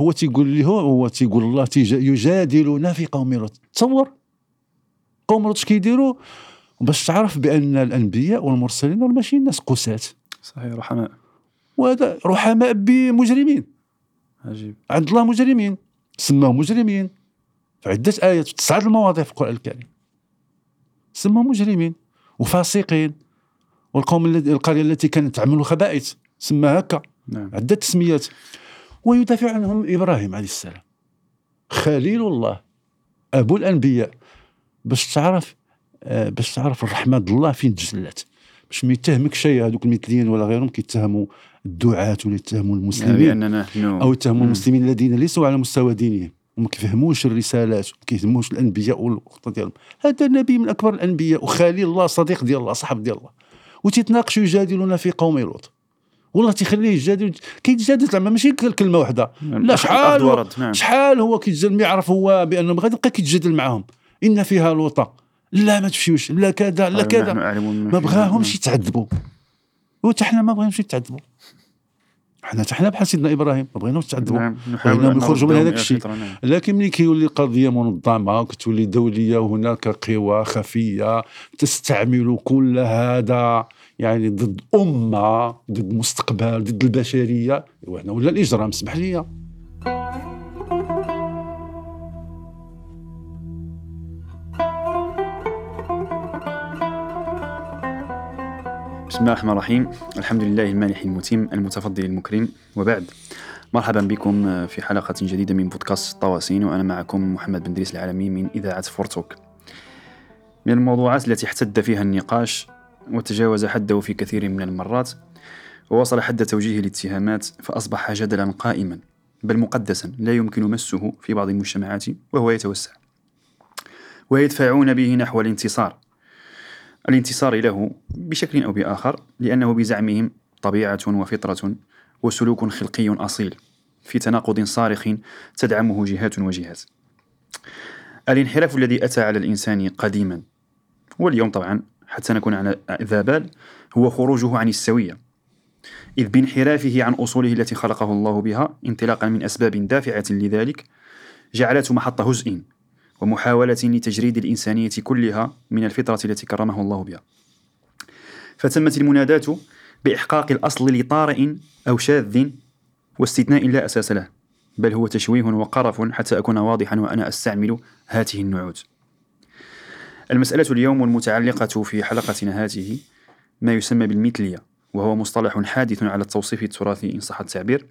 هو تيقول له هو تيقول الله يجادلنا في قوم لوط. تصور؟ قوم لوط كيديروا؟ باش تعرف بأن الأنبياء والمرسلين ماشي ناس قساة. صحيح رحماء. وهذا رحماء بمجرمين. عجيب. عند الله مجرمين سماهم مجرمين. في عدة آيات في تسعة المواضيع في القرآن الكريم. سماهم مجرمين وفاسقين. والقوم الذي القرية التي كانت تعمل خبائث سماها هكا. نعم. عدة تسميات. ويدافع عنهم إبراهيم عليه السلام. خليل الله أبو الأنبياء باش تعرف آه، باش تعرف الرحمة الله فين تجلت باش ما يتهمك شيء هذوك المثليين ولا غيرهم كيتهموا الدعاة ولا يتهموا المسلمين. أو يتهموا. المسلمين الذين ليسوا على مستوى دينهم. وما كيفهموش الرسالات وما كيفهموش الأنبياء والخطة ديالهم. هذا النبي من أكبر الأنبياء وخليل الله صديق ديال الله صاحب ديال الله. وتيتناقشوا يجادلون في قوم لوط. والله تيخليه يجادل. كيتجادل زعما ماشي كلمة واحدة نعم. لا أخذ شحال هو نعم. شحال هو كيتجادل ما يعرف هو بأنه غادي يبقى كيتجادل معاهم. إن فيها لوطا لا ما تمشيوش. لا كذا لا كذا. ما. بغاهمش يتعذبوا. وحتى حنا ما بغيناش يتعذبوا. حنا حتى حنا بحال سيدنا إبراهيم ما بغيناش يتعذبوا. نعم. بغينا نخرجوا من هذاك الشيء. نعم. لكن ملي كيولي قضية منظمة كتولي دولية وهناك قوى خفية تستعمل كل هذا. يعني ضد أمة ضد مستقبل ضد البشرية. وهنا ولا الاجرام اسمح لي. بسم الله الرحمن الرحيم. الحمد لله المانح المتم المتفضل المكرم. وبعد مرحبا بكم في حلقة جديدة من بودكاست الطواسين وأنا معكم محمد بن دريس العالمي من إذاعة فورتوك. من الموضوعات التي احتد فيها النقاش وتجاوز حده في كثير من المرات ووصل حد توجيه الاتهامات فأصبح جدلا قائما بل مقدسا لا يمكن مسه في بعض المجتمعات وهو يتوسع. ويدفعون به نحو الانتصار. الانتصار له بشكل أو بآخر لأنه بزعمهم طبيعة وفطرة وسلوك خلقي أصيل في تناقض صارخ تدعمه جهات وجهات. الانحراف الذي أتى على الإنسان قديما واليوم طبعا حتى نكون على ذا بال هو خروجه عن السوية إذ بانحرافه عن أصوله التي خلقه الله بها انطلاقا من أسباب دافعة لذلك جعلته محط هزء ومحاولة لتجريد الإنسانية كلها من الفطرة التي كرمه الله بها. فتمت المناداة بإحقاق الأصل لطارئ أو شاذ واستثناء لا أساس له بل هو تشويه وقرف حتى أكون واضحا وأنا أستعمل هاته النعوت. المسألة اليوم والمتعلقة في حلقتنا هذه ما يسمى بالمثلية وهو مصطلح حادث على التوصيف التراثي إن صح التعبير.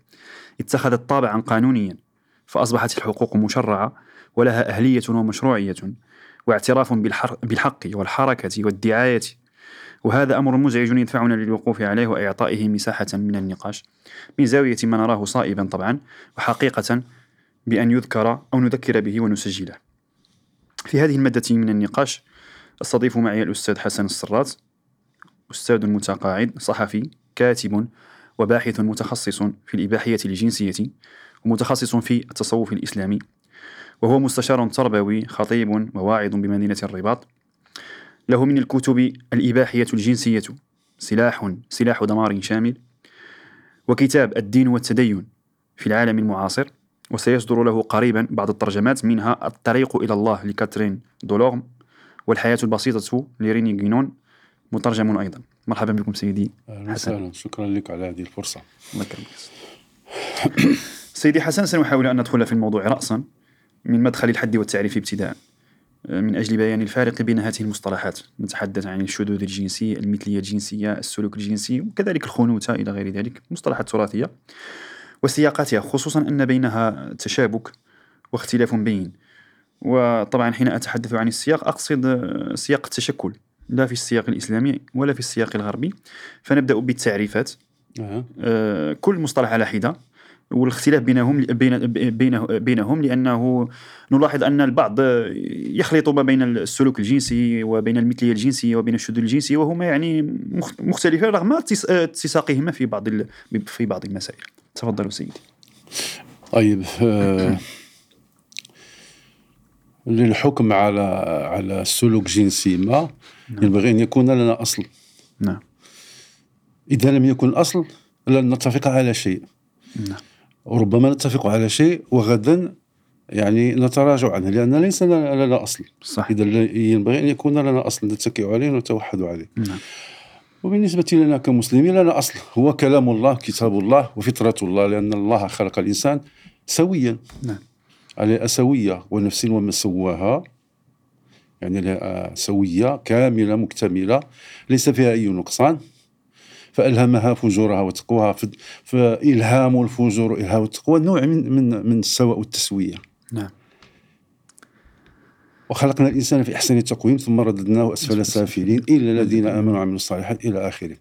اتخذت طابعا قانونيا فأصبحت الحقوق مشرعة ولها أهلية ومشروعية واعتراف بالحق والحركة والدعاية. وهذا أمر مزعج يدفعنا للوقوف عليه وإعطائه مساحة من النقاش من زاوية ما نراه صائبا طبعا وحقيقة بأن يذكر أو نذكر به ونسجله. في هذه المادة من النقاش أستضيف معي الأستاذ حسن السراط أستاذ متقاعد صحفي كاتب وباحث متخصص في الإباحية الجنسية ومتخصص في التصوف الإسلامي وهو مستشار تربوي خطيب وواعظ بمدينة الرباط. له من الكتب الإباحية الجنسية سلاح سلاح دمار شامل وكتاب الدين والتدين في العالم المعاصر وسيصدر له قريبا بعض الترجمات منها الطريق إلى الله لكاترين دولورم. والحياة البسيطة لريني جينون مترجم أيضا. مرحبا بكم سيدي حسن. شكرا لك على هذه الفرصة. الله يكرمك سيدي حسن سنحاول أن ندخل في الموضوع رأسا من مدخل الحد والتعريف ابتداء. من أجل بيان الفارق بين هذه المصطلحات نتحدث عن الشذوذ الجنسي المثلية الجنسية السلوك الجنسي وكذلك الخنوثة إلى غير ذلك مصطلحات تراثية وسياقاتها خصوصا أن بينها تشابك واختلاف بين. وطبعا حين أتحدث عن السياق أقصد سياق التشكل لا في السياق الإسلامي ولا في السياق الغربي فنبدأ بالتعريفات أه. آه، كل مصطلح على حدة والاختلاف بينهم بين بينه بينهم لأنه نلاحظ أن البعض يخلط ما بين السلوك الجنسي وبين المثلية الجنسية وبين الشذوذ الجنسي وهما يعني مخ- مختلفان رغم اتس- اتساقهما في بعض في بعض المسائل. تفضلوا سيدي. طيب آه، للحكم على على سلوك جنسي ما ينبغي أن يكون لنا أصل. نعم. إذا لم يكن أصل لن نتفق على شيء. نعم. وربما نتفق على شيء وغدا يعني نتراجع عنه لأن ليس لنا أصل. صح إذا ينبغي أن يكون لنا أصل نتكئ عليه ونتوحد عليه. نعم. وبالنسبة لنا كمسلمين لنا أصل. هو كلام الله كتاب الله وفطرة الله لأن الله خلق الإنسان سويا. نعم. على سوية ونفس وما سواها. يعني لها سوية كاملة مكتملة ليس فيها أي نقصان. فألهمها فجورها وتقواها فإلهام الفجور وإلهام التقوى نوع من من من السواء والتسوية. نعم. وخلقنا الإنسان في أحسن تقويم ثم رددناه أسفل سافلين إلا الذين آمنوا وعملوا الصالحات إلى آخره.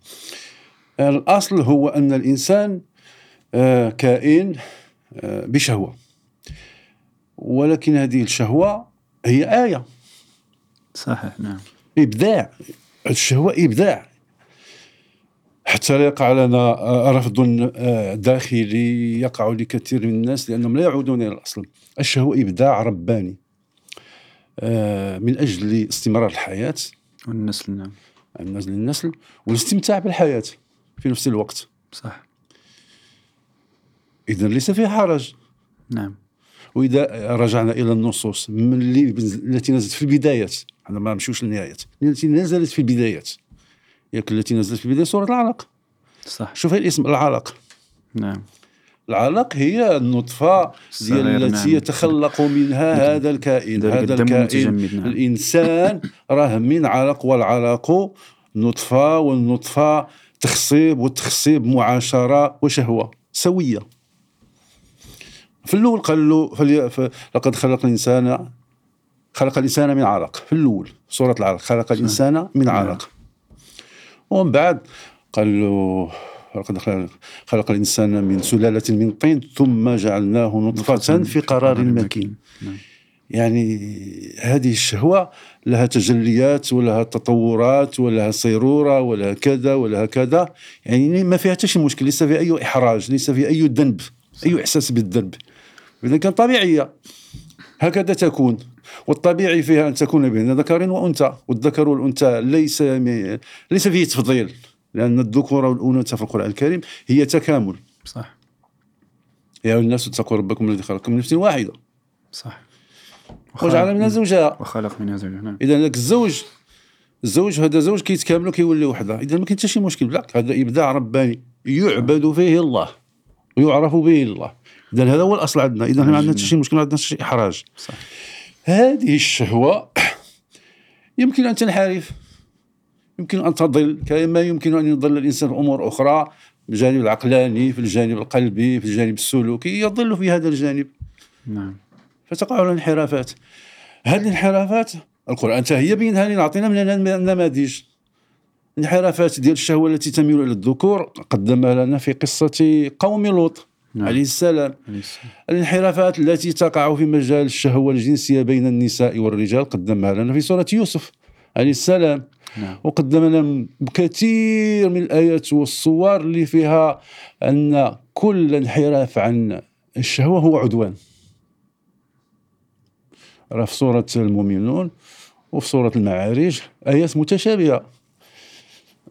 الأصل هو أن الإنسان آه، كائن آه، بشهوة. ولكن هذه الشهوة هي آية. صحيح نعم. إبداع. الشهوة إبداع. حتى لا يقع لنا آه، رفض آه، داخلي يقع لكثير من الناس لأنهم لا يعودون إلى الأصل. الشهوة إبداع رباني آه، من أجل استمرار الحياة. والنسل نعم. الناس للنسل والاستمتاع بالحياة في نفس الوقت. صح. إذا ليس فيه حرج. نعم. وإذا رجعنا إلى النصوص من اللي التي نزلت في البدايات. أنا ما نمشيوش للنهايات. التي نزلت في البدايات. ياك التي نزلت في البداية سورة العلق صح. شوف الاسم العلق نعم. العلق هي النطفة ديال التي نعم. يتخلق منها هذا الكائن هذا الكائن. نعم. الإنسان راه من علق والعلق نطفة والنطفة تخصيب والتخصيب معاشرة وشهوة سوية. في الأول قال له لقد خلق الإنسان خلق الإنسان من علق في الأول سورة العلق خلق الإنسان من علق ومن بعد قال له لقد خلق- خلق الإنسان من سلالة من طين ثم جعلناه نطفة في قرار مكين. نعم. يعني هذه الشهوة لها تجليات ولها تطورات ولها صيرورة ولها كذا ولها كذا يعني ما فيها حتى شي مشكل ليس فيها أي إحراج ليس فيها أي ذنب أي إحساس بالذنب. إذا كان طبيعية. هكذا تكون. والطبيعي فيها أن تكون بين ذكر وأنثى والذكر والأنثى ليس م- ليس فيه تفضيل لأن الذكور والأنثى في القرآن الكريم هي تكامل. صح. يا أيها الناس اتقوا ربكم الذي خلقكم من نفس واحدة. صح. وجعل منها زوجها. وخلق منها زوجها نعم. إذا ذاك الزوج الزوج هذا زوج كيتكاملوا كيولي وحده. إذا ما كاين حتى شي مشكل بالعكس هذا إبداع رباني. يعبد فيه الله. ويعرف به الله. اذا هذا هو الأصل عندنا. إذا ما عندنا حتى شي مشكل ما عندنا شي إحراج. صح. هذه الشهوة يمكن أن تنحرف. يمكن أن تضل كما يمكن أن يضل الإنسان في أمور أخرى في الجانب العقلاني في الجانب القلبي في الجانب السلوكي يضل في هذا الجانب. نعم. فتقع له انحرافات هذه الانحرافات القرآن حتى هي بينها لنا عطينا من النماذج. انحرافات ديال الشهوة التي تميل إلى الذكور قدمها لنا في قصة قوم لوط. نعم. عليه السلام. الانحرافات التي تقع في مجال الشهوة الجنسية بين النساء والرجال قدمها لنا في سورة يوسف عليه السلام. نعم. وقدم لنا كثير من الآيات والصور اللي فيها أن كل انحراف عن الشهوة هو عدوان. راه في سورة المؤمنون وفي سورة المعارج آيات متشابهة.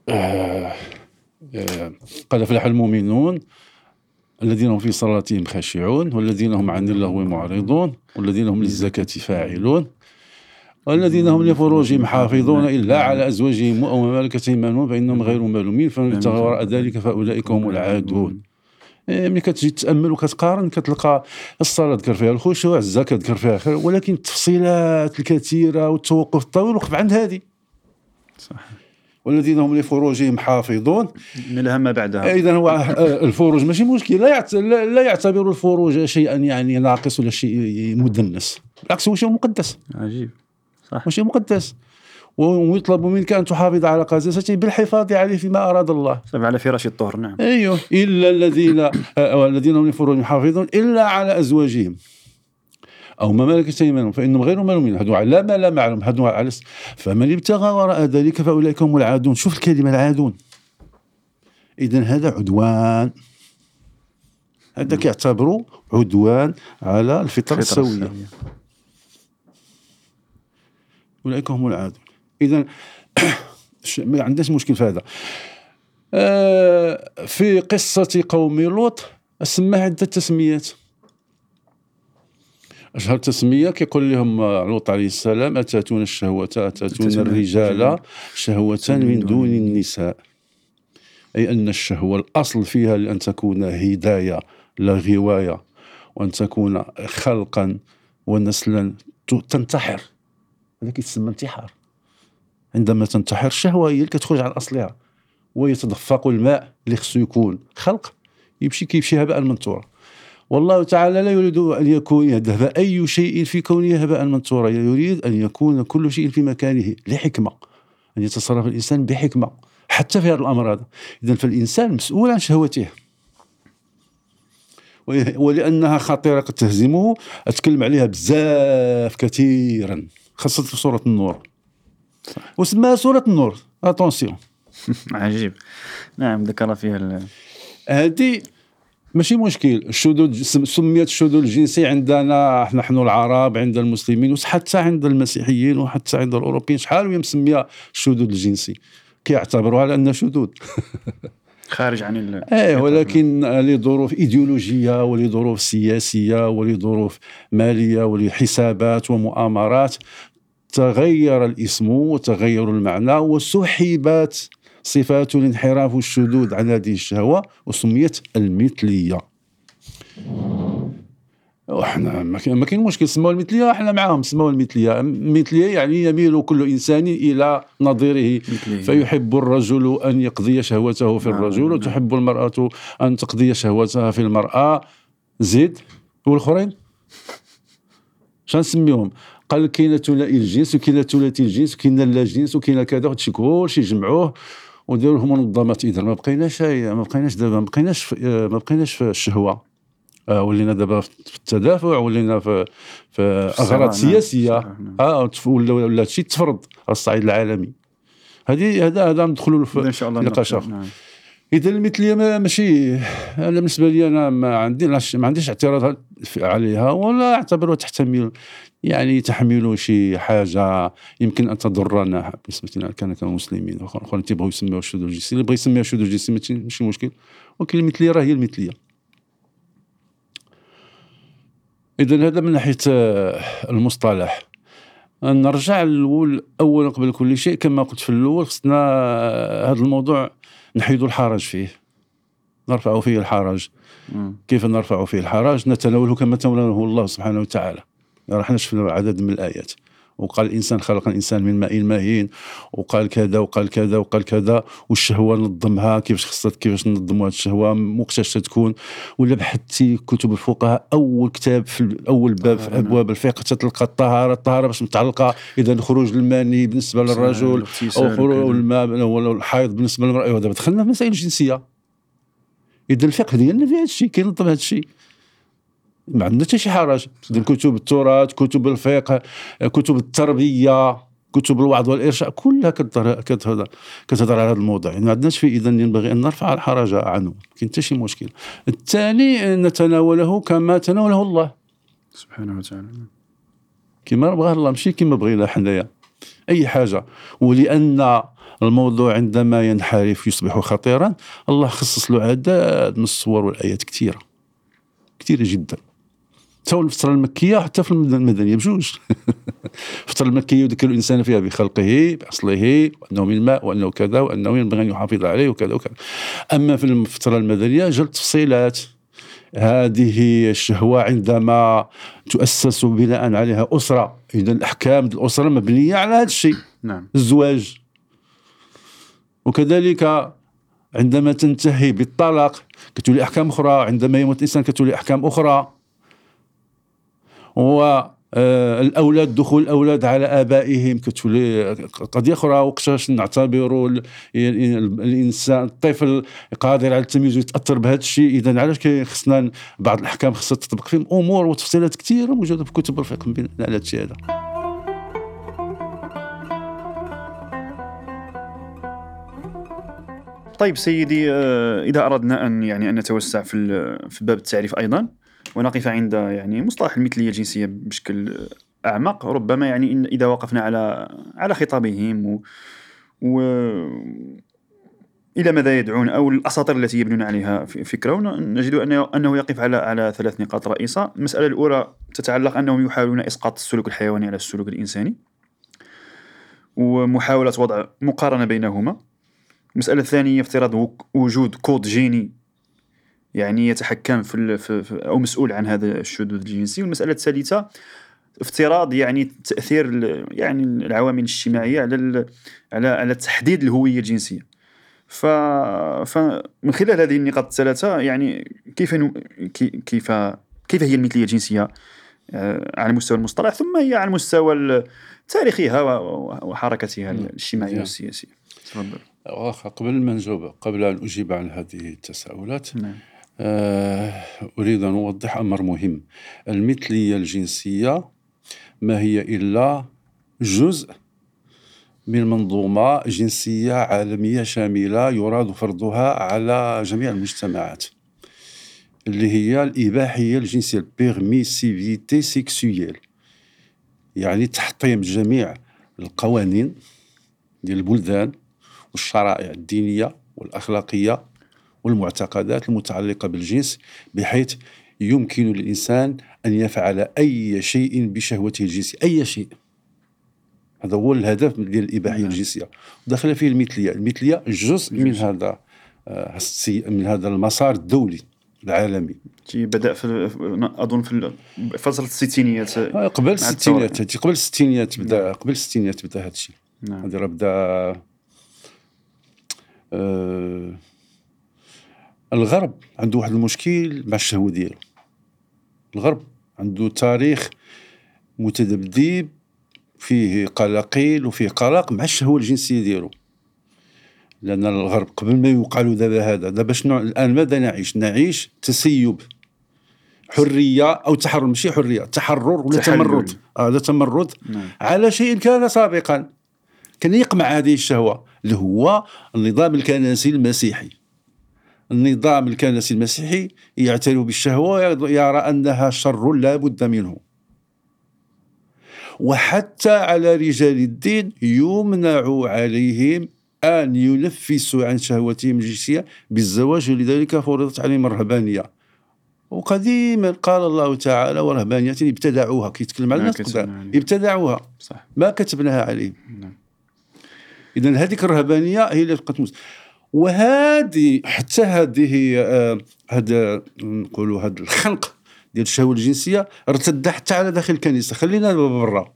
آه آه قد أفلح المؤمنون الذين هم في صلاتهم خاشعون والذين هم عن اللغو معرضون والذين هم للزكاة فاعلون والذين هم لفروجهم حافظون إلا على أزواجهم أو ما ملكت أيمانهم فإنهم غير ملومين فمن ابتغى وراء ذلك فأولئك هم العادون. إيه، ملي كتجي تأمل وكتقارن كتلقى الصلاة ذكر فيها الخشوع الزكاة ذكر فيها خير ولكن التفصيلات الكثيرة والتوقف الطويل وقف عند هذه. صح والذين هم لفروجهم حافظون. نلها ما بعدها. اذا هو آه، الفروج ماشي مشكل. لا يعت- لا لا يعتبر الفروج شيئا يعني ناقص ولا شيء مدنس. بالعكس هو شيء مقدس. عجيب. صح. هو شيء مقدس. ويطلب منك أن تحافظ على قداسته بالحفاظ عليه فيما أراد الله. على فراش الطهر نعم. أيوه. إلا الذين آه، الذين هم لفروجهم حافظون إلا على أزواجهم. أو ما ملكت ايمانهم فإنهم غير ملومين. هذو على ما لا معلوم هذو على فمن ابتغى وراء ذلك فأولئك هم العادون. شوف الكلمة العادون. اذا هذا عدوان. هذا كيعتبروا عدوان على الفطرة الفطرة السوية. أولئك هم العادون. اذا ش- ما عندناش مشكل في هذا. آه، في قصة قوم لوط سماه عدة تسميات. أشهر تسمية كيقول لهم لوط عليه السلام أتاتون الشهوة أتاتون الرجال شهوة من دون النساء. أي أن الشهوة الأصل فيها لأن تكون هداية لا غواية وأن تكون خلقا ونسلا تنتحر. هذا كيتسمى انتحار. عندما تنتحر الشهوة هي اللي كتخرج على أصلها ويتدفق الماء اللي خصو يكون خلق يمشي كيمشي هباء منثورا والله تعالى لا يريد أن يكون يذهب أي شيء في كونه هباء منثورا. يريد أن يكون كل شيء في مكانه لحكمة. أن يتصرف الإنسان بحكمة. حتى في هذا الأمر هذا. إذا فالإنسان مسؤول عن شهوته. ولأنها خطيرة قد تهزمه. أتكلم عليها بزاف كثيرا. خاصة في سورة النور. وسماها سورة النور؟ اتونسيون عجيب. نعم ذكر فيها هذه ماشي مشكل. الشذوذ سميت الشذوذ الجنسي عندنا نحن العرب عند المسلمين وحتى عند المسيحيين وحتى عند الأوروبيين. شحال وهي مسمية الشذوذ الجنسي؟ كيعتبروها على انها شذوذ. خارج عن ال إيه ولكن لظروف إيديولوجية ولظروف سياسية ولظروف مالية ولحسابات ومؤامرات تغير الاسم وتغير المعنى وسحبت صفات الانحراف والشذوذ عن هذه الشهوة وسميت المثلية. وحنا ما كاين مشكل سموها المثلية إحنا معاهم سموها المثلية. المثلية يعني يميل كل إنسان إلى نظيره. فيحب الرجل أن يقضي شهوته في نعم، الرجل. وتحب المرأة أن تقضي شهوتها في المرأة. زيد والأخرين؟ شنو نسميهم؟ قال كاين ثنائي الجنس وكاين ثلاثي الجنس وكاين لا جنس وكاين كذا هادشي كلشي جمعوه لهم منظمات اذا ما بقيناش ما بقيناش دابا ما بقيناش ما بقيناش في الشهوة. آه ولينا دابا في التدافع ولينا في في أغراض نعم. سياسية. آه ولا ولا شيء تفرض على الصعيد العالمي. هذه هذا هذا ندخلوا في نقاش اخر إذا المثلية ماشي أنا بالنسبة لي أنا ما عندي ما عنديش اعتراض عليها ولا أعتبرها تحتمل يعني تحمل شي حاجة يمكن أن تضرنا بالنسبة لنا كان كمسلمين اخرين تيبغوا يسميوها الشذوذ الجنسي اللي بغى يسميها الشذوذ الجنسي ماشي مشكل. ولكن المثلية راه هي المثلية. إذا هذا من ناحية آه، المصطلح. نرجع للأول أولا قبل كل شيء كما قلت في الأول خصنا آه، هذا الموضوع نحيد الحرج فيه. نرفع فيه الحرج. كيف نرفع فيه الحرج؟ نتناوله كما تناوله الله سبحانه وتعالى. راح نشوف عدد من الآيات. وقال الإنسان خلق الإنسان من ماء مهين وقال كذا وقال كذا وقال كذا. والشهوة نظمها كيفاش خصها كيفاش ننظموا هذه الشهوة. وقتاش تكون. ولا بحثتي كتب الفقهاء أول كتاب في أول باب في أبواب الفقه. تلقى الطهارة الطهارة باش متعلقة. إذا خروج الماني بالنسبة للرجل أو خروج الماء ولا الحيض بالنسبة للمرأة. أيوة، دابا دخلنا في مسائل الجنسيه إذا الفقه ديالنا في هذا الشيء كينظم هذا الشيء ما عندنا حتى شي حرج كتب التراث كتب الفقه كتب التربية كتب الوعظ والإرشاد كلها كتهضر كتهضر على هذا الموضوع. يعني ما عندناش في اذا ينبغي أن نرفع الحرج عنه. ما كاين حتى شي مشكل. الثاني نتناوله كما تناوله الله. سبحانه وتعالى. كما بغاه الله ماشي كما بغينا حنايا. أي حاجة. ولأن الموضوع عندما ينحرف يصبح خطيرا الله خصص له عدد من الصور والآيات كثيرة. كثيرة جدا. حتى الفترة المكية حتى في المدنية بجوج. الفترة المكية يذكر الإنسان فيها بخلقه بأصله وأنه من الماء وأنه كذا وأنه ينبغي أن يحافظ عليه وكذا وكذا. أما في الفترة المدنية جل تفصيلات هذه الشهوة عندما تؤسس بناء عليها أسرة. إذا الأحكام الأسرة مبنية على هذا الشيء. نعم. الزواج. وكذلك عندما تنتهي بالطلاق كتولي أحكام أخرى. عندما يموت الإنسان كتولي أحكام أخرى. و آه، الأولاد دخول الأولاد على آبائهم كتولي قضية أخرى وقتاش نعتبروا الإنسان الطفل قادر على التمييز ويتأثر بهذا الشيء. اذا علاش خصنا بعض الأحكام خصها تطبق فيهم؟ أمور وتفصيلات كثيرة موجودة في كتب الفقه على هذا الشيء هذا. طيب سيدي آه، إذا أردنا أن يعني أن نتوسع في في باب التعريف أيضا ونقف عند يعني مصطلح المثلية الجنسية بشكل أعمق ربما يعني إن إذا وقفنا على على خطابهم و, و إلى ماذا يدعون أو الأساطير التي يبنون عليها فكرة نجد انه أنه يقف على على ثلاث نقاط رئيسة، المسألة الأولى تتعلق أنهم يحاولون إسقاط السلوك الحيواني على السلوك الإنساني. ومحاولة وضع مقارنة بينهما. المسألة الثانية افتراض وجود كود جيني يعني يتحكم في, في أو مسؤول عن هذا الشذوذ الجنسي، والمسألة الثالثة افتراض يعني تأثير يعني العوامل الاجتماعية على على على تحديد الهوية الجنسية. ف... فمن خلال هذه النقاط الثلاثة يعني كيف ن... كيف كيف هي المثلية الجنسية؟ آه، على مستوى المصطلح ثم هي على مستوى تاريخها وحركتها الاجتماعية والسياسية. تفضل. قبل ما نجاوب قبل أن أجيب عن هذه التساؤلات نعم. آه، أريد أن أوضح أمر مهم. المثلية الجنسية ما هي إلا جزء من منظومة جنسية عالمية شاملة يراد فرضها على جميع المجتمعات اللي هي الإباحية الجنسية ال permissivité sexuelle يعني تحطيم جميع القوانين ديال البلدان والشرائع الدينية والأخلاقية والمعتقدات المتعلقة بالجنس بحيث يمكن للإنسان أن يفعل أي شيء بشهوته الجنسية أي شيء هذا هو الهدف ديال الإباحية نعم. الجنسية دخل فيه المثلية المثلية جزء من هذا آه، من هذا المسار الدولي العالمي بدأ في أظن في فترة الستينيات آه، قبل الستينيات قبل الستينيات بدا نعم. قبل الستينيات بدا هذا الشيء نعم. هذا بدا آه الغرب عنده واحد المشكل مع الشهوه ديالو الغرب عنده تاريخ متذبذب فيه قلاقيل وفيه قلق مع الشهوة الجنسية ديالو. لأن الغرب قبل ما يوقع له دابا هذا دابا شنو الآن ماذا نعيش؟ نعيش تسيب حرية أو تحرر ماشي حرية تحرر ولا تمرد. هذا آه تمرد. نعم. على شيء كان سابقا كان يقمع هذه الشهوة اللي هو النظام الكنسي المسيحي. النظام الكنسي المسيحي يعترف بالشهوة ويرى أنها شر لا بد منه. وحتى على رجال الدين يمنع عليهم أن ينفسوا عن شهوتهم الجنسية بالزواج ولذلك فرضت عليهم الرهبانية. وقديما قال الله تعالى ورهبانية ابتدعوها كيتكلم على الناس ابتدعوها. صح. ما كتبناها عليهم. نعم. إذا هذيك الرهبانية هي اللي بقات وهذه حتى هذه آه، هذا نقولوا هذا الخنق ديال الشهوة الجنسية ارتد حتى على داخل الكنيسة. خلينا برا.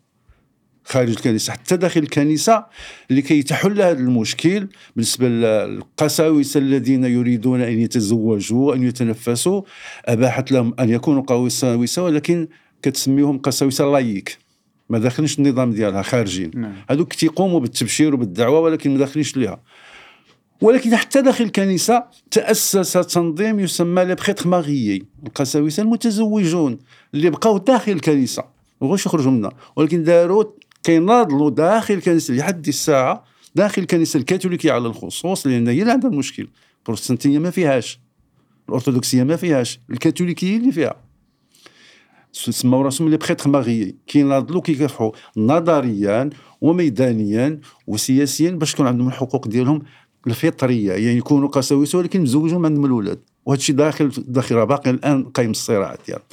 خارج الكنيسة حتى داخل الكنيسة لكي تحل هذا المشكل بالنسبة للقساوسة الذين يريدون أن يتزوجوا أن يتنفسوا. أباحت لهم أن يكونوا قساوسة ولكن كتسميهم قساوسة لايك. ما داخلينش النظام ديالها خارجين. نعم. هذوك تيقوموا بالتبشير وبالدعوة ولكن ما داخلينش ليها. ولكن حتى داخل الكنيسة تأسس تنظيم يسمى لي بخيتخ ماغيي القساوسة المتزوجون اللي بقاو داخل الكنيسة. مبغوش يخرجوا منها. ولكن داروا كيناضلوا داخل الكنيسة لحد الساعة. داخل الكنيسة الكاثوليكية على الخصوص لأن هي اللي عندها المشكل. البروتستانتية ما فيهاش. الأرثوذكسية ما فيهاش. الكاثوليكية اللي فيها. سماو راسهم لي بخيتخ ماغيي كيناضلوا كيكافحوا. نظريا وميدانيا وسياسيا باش تكون عندهم الحقوق ديالهم الفطرية يعني يكونوا قساوسه ولكن مزوجون عندهم الاولاد وهذا الشيء داخل داخل باقي الآن قايم الصراع ديالها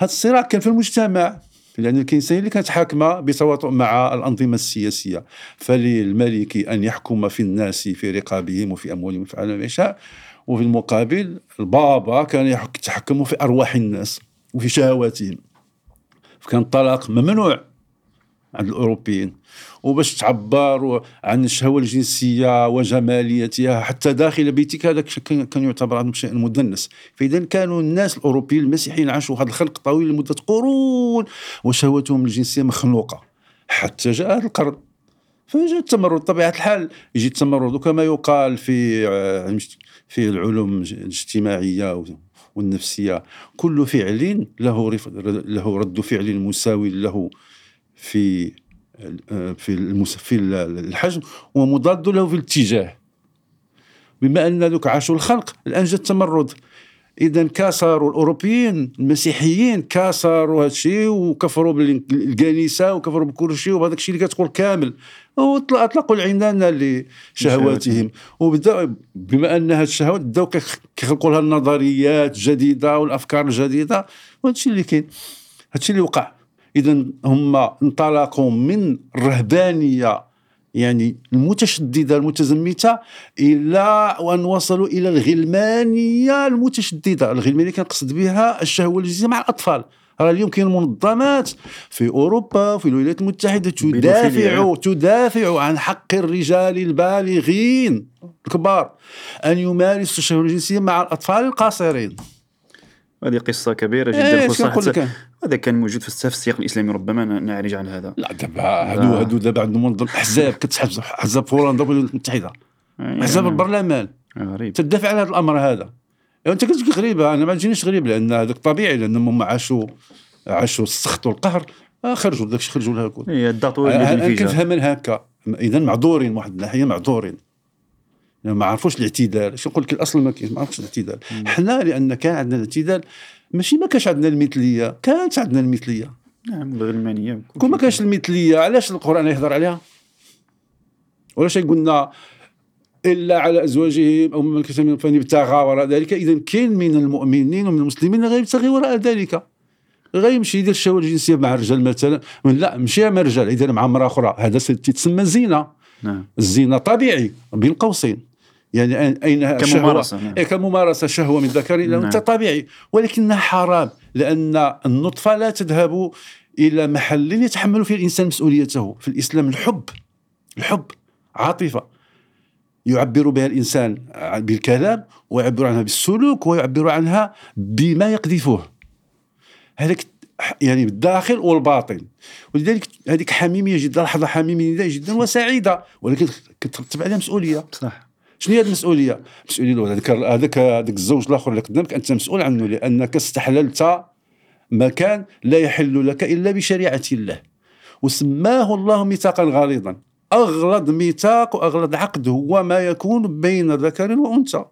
هذا الصراع كان في المجتمع لأن الكنيسة اللي كانت حاكمة بتواطؤ مع الأنظمة السياسية. فللملك أن يحكم في الناس في رقابهم وفي أموالهم وفي ما يشاء وفي المقابل البابا كان يتحكم في أرواح الناس وفي شهواتهم. فكان الطلاق ممنوع عند الأوروبيين. وباش تعبر عن الشهوة الجنسية وجماليتها حتى داخل بيتك. هذا كان يعتبر شيء مدنس. فإذا كانوا الناس الأوروبيين المسيحيين عاشوا هذا الخلق طويل لمدة قرون وشهوتهم الجنسية مخلوقة. حتى جاء هذا القرن. فجاء التمرد. طبيعة الحال يجي التمرد. وكما يقال في آه، في العلوم الاجتماعية والنفسية كل فعل له له رد فعل مساوي له في في في الحجم ومضاد له في الاتجاه. بما أن ذوك عاشوا الخلق الآن جا التمرد. اذا كسروا الأوروبيين المسيحيين كسروا هذا الشيء وكفروا بالكنيسه وكفروا بكل شيء وهذاك الشيء اللي كتقول كامل. وأطلقوا العنان لشهواتهم وبدا بما أن هذه الشهوات بداو كيخلقوا لها النظريات الجديدة والأفكار الجديدة وهذا الشيء اللي كاين. هذا الشيء اللي وقع. اذا هم انطلقوا من الرهبانيه يعني المتشددة المتزمتة إلى وان وصلوا إلى الغلمانية المتشددة. الغلمانية كنقصد بها الشهوة الجنسية مع الأطفال. راه اليوم كاين منظمات في أوروبا وفي الولايات المتحدة تدافع تدافع عن حق الرجال البالغين الكبار أن يمارسوا الشهوة الجنسية مع الأطفال القاصرين. هذه قصة كبيرة جدا إيه خصوصا هذا كان موجود في السياق الإسلامي ربما نعرج عن هذا. لا دابا هادو هادو دابا عندهم منظم احزاب كتسحب أحزاب هولندا والولايات المتحده يعني أحزاب البرلمان. غريب. تدافع على هذا الأمر هذا. أنت كتقول غريبة أنا ما تجينيش غريب لأن هذاك طبيعي لانهم عاشوا عاشوا السخط والقهر. آه خرجوا داك الشيء خرجوا لها هي الداطو أنا كنفهم هكا؟ اذا معذورين واحد الناحية معذورين. ما عرفوش الاعتدال. شو نقول لك الأصل ما كاينش ما عرفوش الاعتدال. حنا لأن كان عندنا الاعتدال ماشي ما كانش عندنا المثلية كانت عندنا المثلية. نعم الغلمانيه كون ما كانش المثلية علاش القرآن يهضر عليها؟ ولاش يقولنا إلا على أزواجهم أو من كتب فان ابتغى وراء ذلك. إذا كاين من المؤمنين ومن المسلمين غير يبتغي وراء ذلك. غيمشي يدير الشهوه الجنسية مع الرجال مثلا. لا مشي مع الرجال. يدير مع امرأة أخرى. هذا تسمى زينه نعم. الزينة طبيعي بين قوسين. يعني اين كممارسة نعم. إيه كممارسة شهوة من ذكر إلى انثى نعم. طبيعي ولكنها حرام لأن النطفة لا تذهب إلى محل يتحمل فيه الإنسان مسؤوليته. في الإسلام الحب الحب عاطفة. يعبر بها الإنسان بالكلام ويعبر عنها بالسلوك ويعبر عنها بما يقذفه. هذاك يعني بالداخل والباطن. ولذلك هذيك حميمية جدا لحظة حميمية جدا وسعيدة ولكن كترتب عليها مسؤولية. صح. شنو هي المسؤولية؟ المسؤولية هذاك هذاك هذاك الزوج الآخر اللي قدامك أنت مسؤول عنه لأنك استحللت مكان لا يحل لك إلا بشريعة الله. وسماه الله ميثاقا غليظا. أغلظ ميثاق وأغلظ عقد هو ما يكون بين ذكر وأنثى.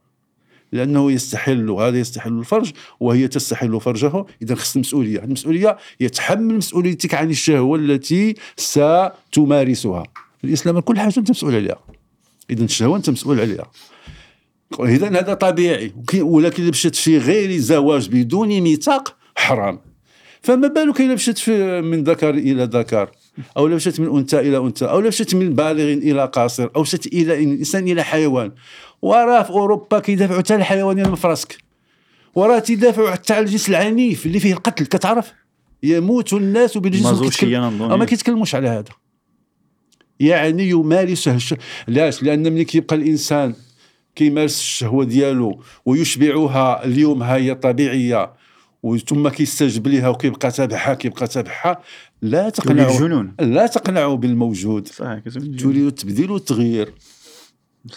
لأنه يستحل هذا يستحل الفرج وهي تستحل فرجه. إذا خص المسؤولية المسؤولية يتحمل مسؤوليتك عن الشهوة التي ستمارسها. الإسلام كل حاجة أنت مسؤول عليها. اذا الشهوه أنت مسؤول عليها؟ اذا هذا طبيعي. ولكن اذا مشات في غير زواج بدون ميثاق حرام. فما بالك اذا مشات من ذكر إلى ذكر. أو مشات من أنثى إلى أنثى. أو مشات من بالغ إلى قاصر. أو مشات إلى إنسان إلى حيوان. وراه في أوروبا كيدافعوا حتى الحيوان من فراسك وراه تدافعوا حتى على الجنس العنيف اللي فيه القتل. كتعرف؟ يموت الناس بالجنس ما كيتكلموش على هذا. يعني يمارس الش... علاش لأن ملي كيبقى الإنسان كيمارس الشهوة ديالو ويشبعها اليوم هي طبيعية ثم كيستجب لها وكيبقى تابعها كيبقى تابعها لا تقنعوا لا تقنعوا بالموجود. صحيح تريد التبديل والتغيير.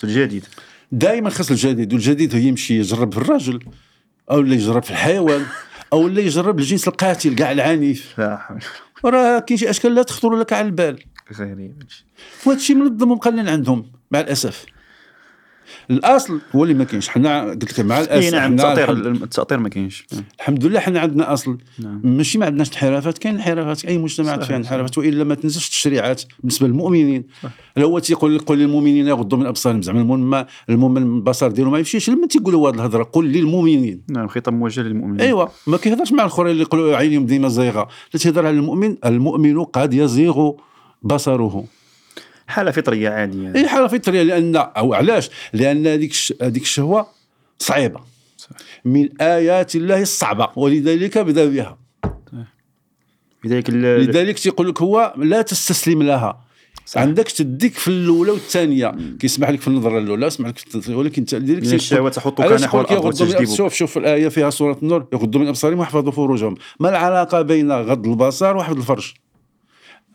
الجديد. دائما خاص الجديد والجديد هو يمشي يجرب في الرجل أو اللي يجرب في الحيوان أو اللي يجرب الجنس القاتل كاع العنيف. راه كاين شي اشكال لا تخطر لك على البال. غريب. وهذا الشيء منظم ومقنن عندهم مع الاسف. الأصل هو اللي ما كاينش. حنا قلت لك مع الاسف نعم التأطير التأطير ما كاينش. الحمد لله حنا عندنا أصل. نعم. ماشي ما عندناش انحرافات. كاين انحرافات أي مجتمعات فيها انحرافات وإلا ما تنساش التشريعات بالنسبة للمؤمنين. هو تيقول قل للمؤمنين يغضوا من أبصارهم. زعما المؤمن المؤمن البصر ديالو ما يمشيش. لما تيقولوا هذه الهضرة قل للمؤمنين. نعم خطاب موجه للمؤمنين. ايوا ما كيهضرش مع الآخرين اللي يقولوا عينيهم ديما زايغة. لا تهضر على المؤمن المؤمن قد يزيغ بصره. حالة فطرية عادية. اي حالة فطرية لأن أو علاش؟ لأن هذيك هذيك الشهوة صعيبة. من آيات الله الصعبة ولذلك بدا بها لذلك لذلك تيقول لك هو لا تستسلم لها. صح. عندك تديك في الأولى والثانية. كيسمح لك في النظرة الأولى يسمح لك في ولكن انت لذلك الشهوة تحطك نحو الأرض شوف شوف الآية فيها سورة النور يغضوا من أبصارهم ويحفظوا فروجهم. ما العلاقة بين غض البصر وحفظ الفرج؟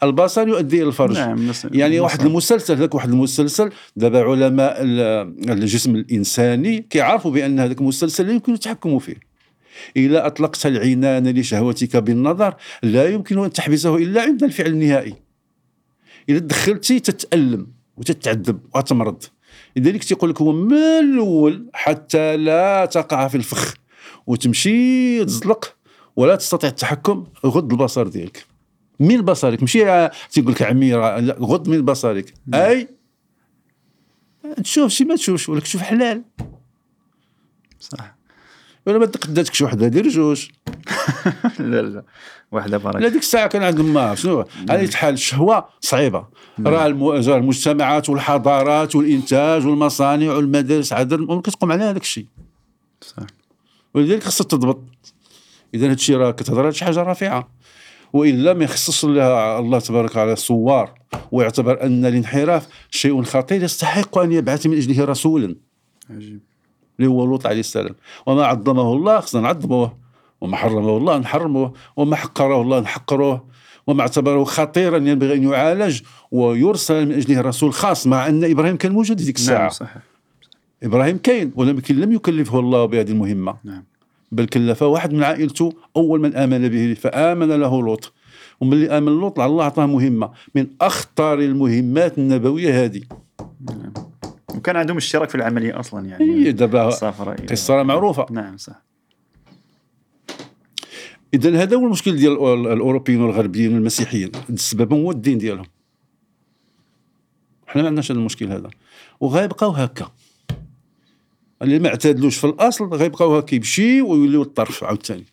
البصر يؤدي إلى الفرج. نعم يعني واحد المسلسل هذاك واحد المسلسل دابا علماء الجسم الإنساني كيعرفوا بأن هذاك المسلسل لا يمكن التحكم فيه. إذا أطلقت العنان لشهوتك بالنظر لا يمكن أن تحبسه إلا عند الفعل النهائي. إذا دخلتي تتألم وتتعذب وتمرض. لذلك تيقول لك هو من الأول حتى لا تقع في الفخ. وتمشي تزلق ولا تستطيع التحكم غض البصر ديالك. من بصرك ماشي تيقول لك عمي لا غض من بصرك. أي؟ تشوف شي ما تشوفش ولكن تشوف حلال. صح. ولا ما تقداتكش وحدة دير جوج. لا لا. واحدة لا بركه ديك الساعة كان عندهم ما شنو؟ على أي حال الشهوه صعيبة. راه الم- راه المجتمعات والحضارات والإنتاج والمصانع والمدارس عاد كتقوم على هذاك الشيء. صح. ولذلك خصها تضبط. إذا هذا الشيء راه كتهضر على شي حاجة رافعه وإلا ما يخصص لها الله تبارك وتعالى صوار ويعتبر أن الانحراف شيء خطير يستحق أن يبعث من أجله رسولا. عجيب. اللي هو لوط عليه السلام. وما عظمه الله خصنا نعظموه وما حرمه الله نحرموه وما حقره الله نحقروه وما اعتبره خطيرا ينبغي أن يعالج ويرسل من أجله رسول خاص مع أن إبراهيم كان موجود في ذيك الساعة. نعم صح إبراهيم كاين ولكن لم يكلفه الله بهذه المهمة. نعم. بل كلف واحد من عائلته أول من آمن به فآمن له لوط. ومن اللي آمن لوط الله أعطاه مهمة من أخطر المهمات النبوية هذه. نعم. وكان عندهم اشتراك في العملية أصلا يعني. هي دابا راه معروفة. نعم صح. اذا هذا هو المشكل ديال ال- الأوروبيين والغربيين والمسيحيين. السبب هو الدين ديالهم. حنا ما عندناش هذا المشكل هذا. وغيبقاو هكا. اللي ما اعتدلوش في الأصل غيبقاو هكا يمشي ويوليو الطرف عاوتاني.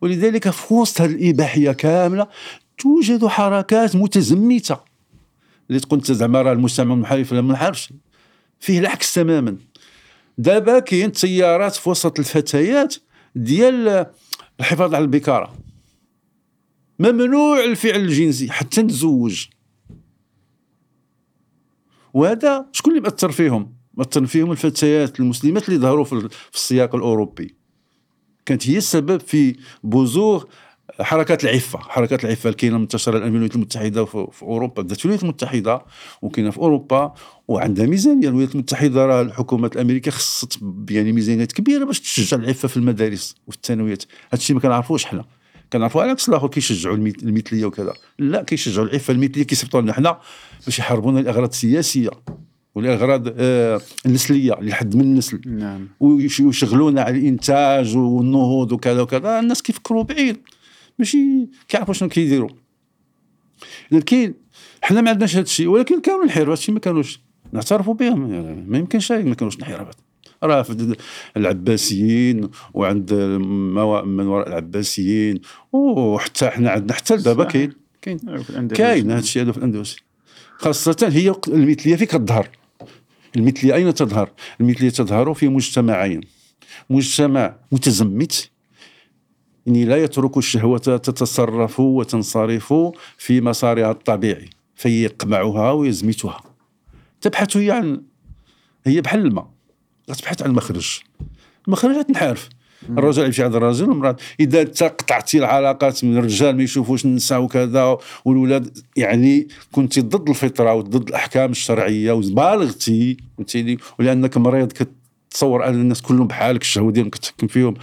ولذلك في وسط هذه الإباحية كاملة توجد حركات متزمتة. اللي تقول أنت زعما راه المجتمع المنحرف لا ما نعرفش فيه العكس تماما. دابا كاين تيارات في وسط الفتيات ديال الحفاظ على البكارة. ممنوع الفعل الجنسي حتى نتزوج. وهذا شكون اللي مأثر فيهم؟ مأثر فيهم الفتيات المسلمات اللي ظهروا في ال- في السياق الأوروبي. كانت هي السبب في بزوغ حركات العفة حركات العفة اللي كاينة منتشرة الآن في الولايات المتحدة في أوروبا. بدأت الولايات المتحدة وكاينة في أوروبا وعندها ميزانية. الولايات المتحدة راه الحكومة الأمريكية خصت يعني ميزانيات كبيرة باش تشجع العفة في المدارس وفي الثانويات. هذا الشيء ما كنعرفوش حنا كنعرفوا على عكس الآخر كيشجعوا المثليه وكذا. لا كيشجعوا العفة المثليه كيصيفطوا لنا حنا باش يحاربونا الاغراض السياسيه والإغراض آه النسلية لحد من النسل. نعم. ويش- ويشغلونا على الإنتاج والنهوض وكذا وكذا. الناس كيفكروا بعيد. ماشي كيعرفوا شنو كيديروا. اذا كاين حنا ما عندناش هذا الشيء ولكن كانوا الانحراف هذا الشيء ما كانوش نعترفوا بهم. يعني ما يمكنش ما كانوش انحرافات راه في العباسيين وعند من وراء العباسيين وحتى حنا عندنا حتى دابا. كاين. كاين. كاين هذا الشيء هذا في الأندلس. خاصة هي المثلية فين كتظهر المثلية أين تظهر؟ المثلية تظهر في مجتمعين. مجتمع متزمت يعني لا يترك الشهوة تتصرف وتنصرف في مسارها الطبيعي فيقمعها ويزمتها. تبحث هي عن هي بحال الماء تبحث عن مخرج. المخرج تنحرف الرجل يمشي عند الرجل والمرأة إذا أنت قطعتي العلاقات من الرجال ما يشوفوش النساء وكذا والولاد يعني كنت ضد الفطرة وضد الأحكام الشرعية وبالغتي فهمتيني؟ ولأنك مريض كتصور أن الناس كلهم بحالك الشهوة ديالهم كتحكم فيهم.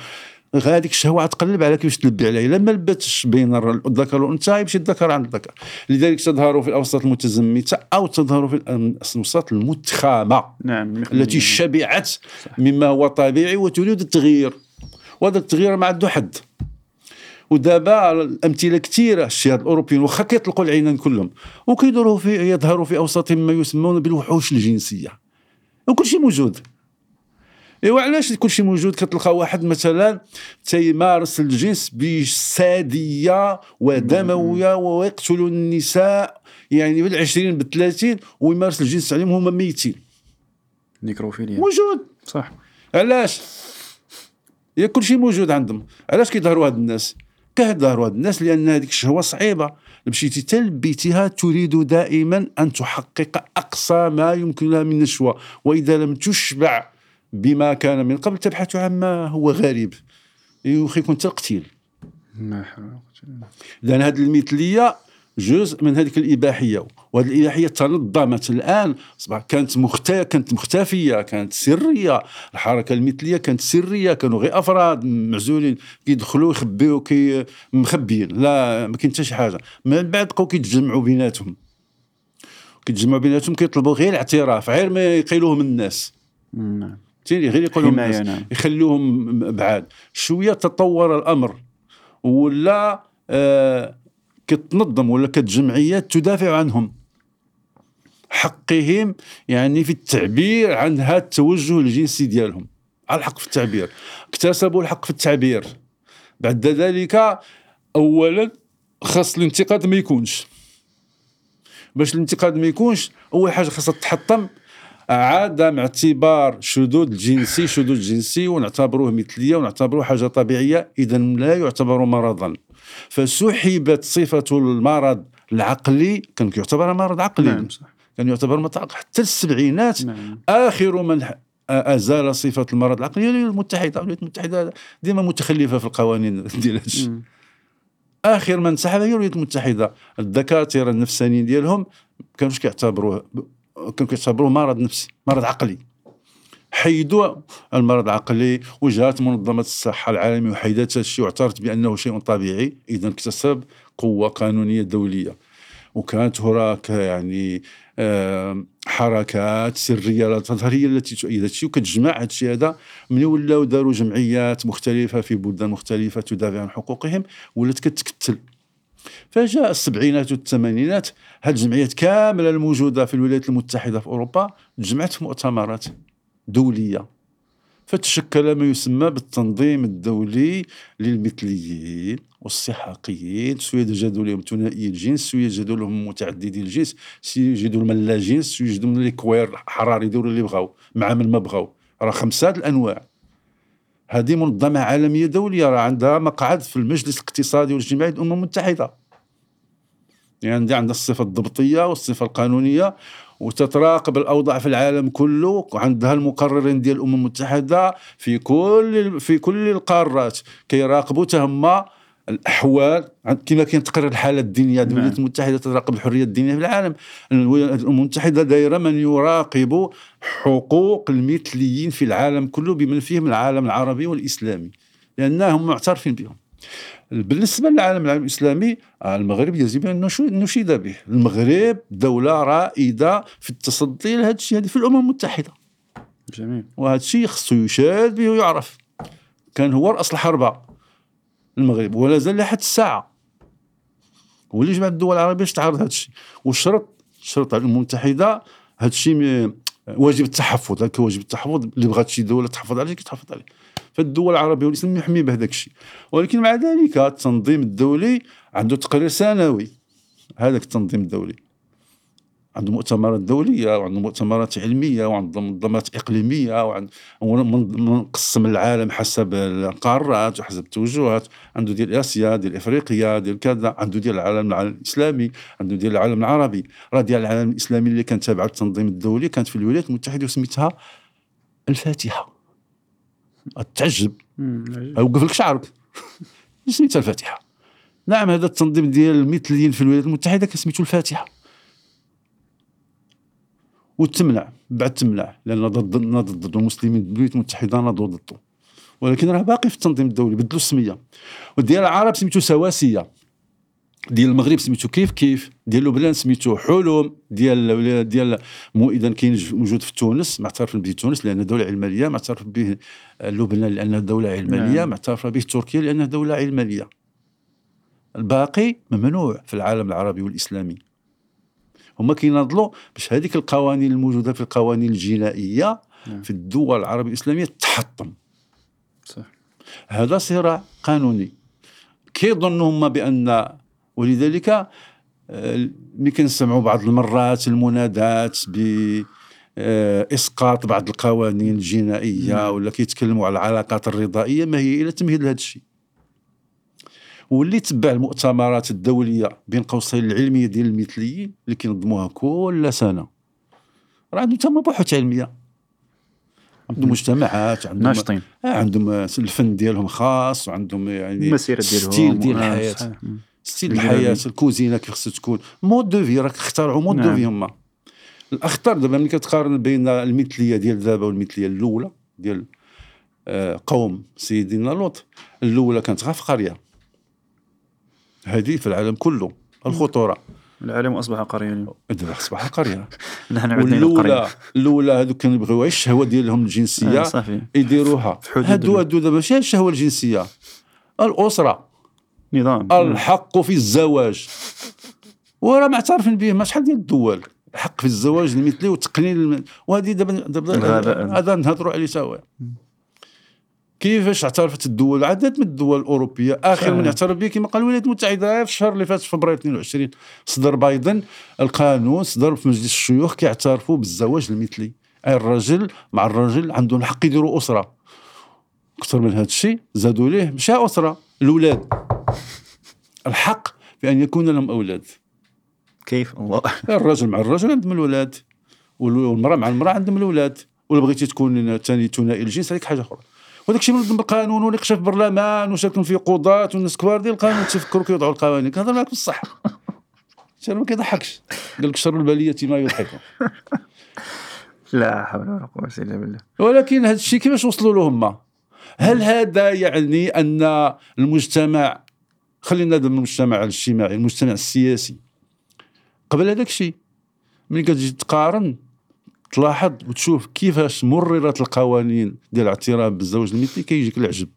هذيك الشهوة غتقلب على كيفاش تلبي عليها. إلا ما لباتش بين الذكر والأنثى يمشي الذكر عند الذكر. لذلك تظهر في الأوساط المتزمتة أو تظهر في الأوساط المتخامة. نعم التي شبعت مما هو طبيعي وتريد التغيير. وهذا التغيير ما عنده حد. ودابا الأمثلة كثيرة الشهاد الأوروبيين واخا كيطلقوا العينين كلهم وكيدوروا في يظهروا في اوساطهم ما يسمون بالوحوش الجنسية. وكل شيء موجود. إيوا علاش كل شيء موجود؟ كتلقى واحد مثلا تيمارس الجنس بسادية ودموية ويقتل النساء يعني بالعشرين بالثلاثين ويمارس الجنس عليهم هما ميتين. نيكروفيليا. موجود. صح. علاش؟ هي كل شيء موجود عندهم. علاش كيظهروا هاد الناس؟ كيظهروا هاد الناس لأن هذيك الشهوة صعيبة. مشيتي تلبيتها تريد دائما أن تحقق أقصى ما يمكن لها من نشوة. وإذا لم تشبع بما كان من قبل تبحث عما هو غريب. يخي يكون القتيل. ما. لأن هذه المثلية جزء من هذيك الإباحية. وهذه الاباحيه تنظمت. الآن أصبح كانت مختا كانت مختفية كانت سرية. الحركة المثلية كانت سرية كانوا غير أفراد معزولين كيدخلوا يخبيو كي مخبيين. لا ما كاين حتى شي حاجة. من بعد بقاو كيتجمعوا بيناتهم. كيتجمعوا بيناتهم كيطلبوا غير الاعتراف غير ما يقيلوه من الناس. نعم. غير يقول لهم حماية، الناس. نعم. يخلوهم بعاد. شوية تطور الأمر. ولا آه كتنظم ولا كتجمعيات تدافع عنهم. حقهم يعني في التعبير عن هذا التوجه الجنسي ديالهم. الحق في التعبير. اكتسبوا الحق في التعبير. بعد ذلك اولا خاص الانتقاد ما يكونش. باش الانتقاد ما يكونش أول حاجة خاصها تحطم عدم اعتبار شذوذ الجنسي شذوذ جنسي ونعتبروه مثلية ونعتبروه حاجة طبيعية. اذا لا يعتبر مرضا. فسحبت صفة المرض العقلي كان يعتبر مرض عقلي. نعم صح. كان يعتبر عقلي حتى السبعينات نعم. آخر من أزال صفة المرض العقلي هي الولايات المتحدة. الولايات المتحدة ديما متخلفة في القوانين ديال مم. آخر من سحب هي الولايات المتحدة. الدكاترة النفسانيين ديالهم كانوش كيعتبروه؟ كانوا كيعتبروه مرض نفسي مرض عقلي. حيدوا المرض العقلي وجهات منظمة الصحة العالمية وحيدت هذا الشيء واعترفت بأنه شيء طبيعي. اذا اكتسب قوة قانونية دولية. وكانت هناك يعني حركات سرية لا تظهر هي التي تؤيد هذا الشيء وكتجمع هذا الشيء هذا. من ولاو داروا جمعيات مختلفة في بلدان مختلفة تدافع عن حقوقهم ولات كتكتل. فجاء السبعينات والثمانينات هذه الجمعيات كاملة الموجودة في الولايات المتحدة في أوروبا تجمعت في مؤتمرات دولية. فتشكل ما يسمى بالتنظيم الدولي للمثليين. والسحاقيين سواء يوجدوا لهم ثنائي الجنس سواء يوجدوا لهم متعددي الجنس سواء يوجدوا من لا جنس سواء يوجدوا من الكوير حرار يديروا اللي بغاو مع من ما بغاو. راه خمسة الأنواع. هذه منظمة عالمية دولية راه عندها مقعد في المجلس الاقتصادي والاجتماعي للامم المتحدة. يعني عندها عندها الصفة الضبطية والصفة القانونية وتتراقب الأوضاع في العالم كله وعندها المقررين ديال الأمم المتحدة في كل في كل القارات كيراقبوا تهم الأحوال كما كاين تقرير الحالة الدينية نعم. الولايات المتحدة تراقب الحرية الدينية في العالم. الولايات المتحدة دايرة من يراقب حقوق المثليين في العالم كله بمن فيهم العالم العربي والإسلامي لأنهم معترفين بهم. بالنسبة للعالم العالم الإسلامي آه، المغرب يجب أن نشو- نشيد به. المغرب دولة رائدة في التصدي لهذا الشيء في الأمم المتحدة. جميل. وهذا الشيء خصو يشاد به ويعرف. كان هو رأس الحربة. المغرب ولا زال لحد الساعة. واللي جمع الدول العربية باش تعرض هذا الشيء؟ والشرط شرط الامم المتحدة هذا الشيء واجب التحفظ. هذاك واجب التحفظ اللي بغات شي دولة تحفظ عليه كتحفظ عليه. فالدول العربية والإسلام يحمي بهذاك الشيء. ولكن مع ذلك التنظيم الدولي عنده تقرير سنوي. هذاك التنظيم الدولي. عنده مؤتمرات دوليه وعنده مؤتمرات علميه وعنده منظمات اقليميه وعند ومن- منقسم العالم حسب القارات وحسب التوجهات. عنده ديال آسيا ديال إفريقيا ديال كذا. عنده ديال العالم الإسلامي عنده ديال العالم العربي. راه ديال العالم الإسلامي اللي كانت تابعه التنظيم الدولي كانت في الولايات المتحدة وسميتها الفاتحة. تعجب. أوقف لك شعرك. سميتها الفاتحة. نعم هذا التنظيم ديال المثليين في الولايات المتحدة كان سميتو الفاتحة. وتمنع بعد تمنع لأن ضد ضد المسلمين الولايات المتحده ناضوا ضده ولكن راه باقي في التنظيم الدولي بدلوا السمية. وديال العرب سميتو سواسية. ديال المغرب سميتو كيف كيف. ديال لبنان سميتو حلم. ديال ديال مو اذا كاين موجود في تونس معترف به تونس لأنها دولة علمانية معترف به لبنان لأنها دولة علمانية نعم. معترف به تركيا لأنها دولة علمانية. الباقي ممنوع في العالم العربي والإسلامي. هما كيناضلوا باش هذيك القوانين الموجودة في القوانين الجنائية نعم. في الدول العربية الإسلامية تحطم صح هذا صراع قانوني كيظنوا هما بأن ولذلك آه، ملي كنسمعوا بعض المرات المنادات ب آه، إسقاط بعض القوانين الجنائية نعم. ولا كيتكلموا على العلاقات الرضائية ما هي إلا تمهيد لهذا الشيء واللي تبع المؤتمرات الدولية بين قوسين العلمية ديال المثليين اللي كينظموها كل سنة راه عندهم تما بحوث علمية عندهم مجتمعات عندهم ناشطين آه، عندهم الفن ديالهم خاص وعندهم يعني المسيرة ديالهم style ديال آه، الحياة صحيح. مم. style. الحياة الكوزينة كيف خصها تكون mode de vie راك اخترعوا mode de نعم. في هما الاخطر دابا ملي كتقارن بين المثلية ديال دابا والمثلية الأولى ديال آه، قوم سيدنا لوط الأولى كانت غير في قرية هذه في العالم كله الخطورة. العالم أصبح قريه أصبح قريه لا نعود والاولى الأولى هذوك كانوا يبغيو غير الشهوه ديالهم الجنسية آه، صافي. يديروها. هادو هادو دابا ماشي الشهوه الجنسية. الأسرة. نظام. الحق في الزواج. وراه معترفين به ما شحال ديال الدول؟ الحق في الزواج المثلي وتقنين. وهذه دابا دابا. هذا نهضروا عليه سوا كيفاش اعترفت الدول عدد من الدول الأوروبية آخر من. اعترف به كما قال الولايات المتحده في الشهر اللي فات في فبراير 22 صدر بايدن القانون صدر في مجلس الشيوخ كيعترفوا بالزواج المثلي. اي الرجل مع الرجل عندهم الحق يديروا أسرة. أكثر من هذا الشيء زادوا ليه مشى أسرة. الأولاد. الحق بان يكون لهم أولاد. كيف؟ الله. الرجل مع الرجل عندهم الولاد وال- والمرأة مع المرأة عندهم الولاد ولا بغيتي تكون ثاني ثنائي الجنس هذيك حاجة أخرى. وهذاك الشيء منظم بالقانون ونقش في البرلمان وشاكلين في قضاة والناس كبار ديال القانون تفكروا كيوضعوا القوانين. كنهضر معاك بصح. شي ما كيضحكش. قال لك شر البلية ما يضحك لا حول ولا قوة إلا بالله. ولكن هذا الشيء كيفاش وصلوا له هما؟ هل هذا يعني أن المجتمع خلينا من المجتمع الاجتماعي المجتمع السياسي. قبل هذاك الشيء ملي كتجي تقارن تلاحظ وتشوف كيفاش مررت القوانين ديال الاعتراف بالزواج المثلي كيجيك العجب.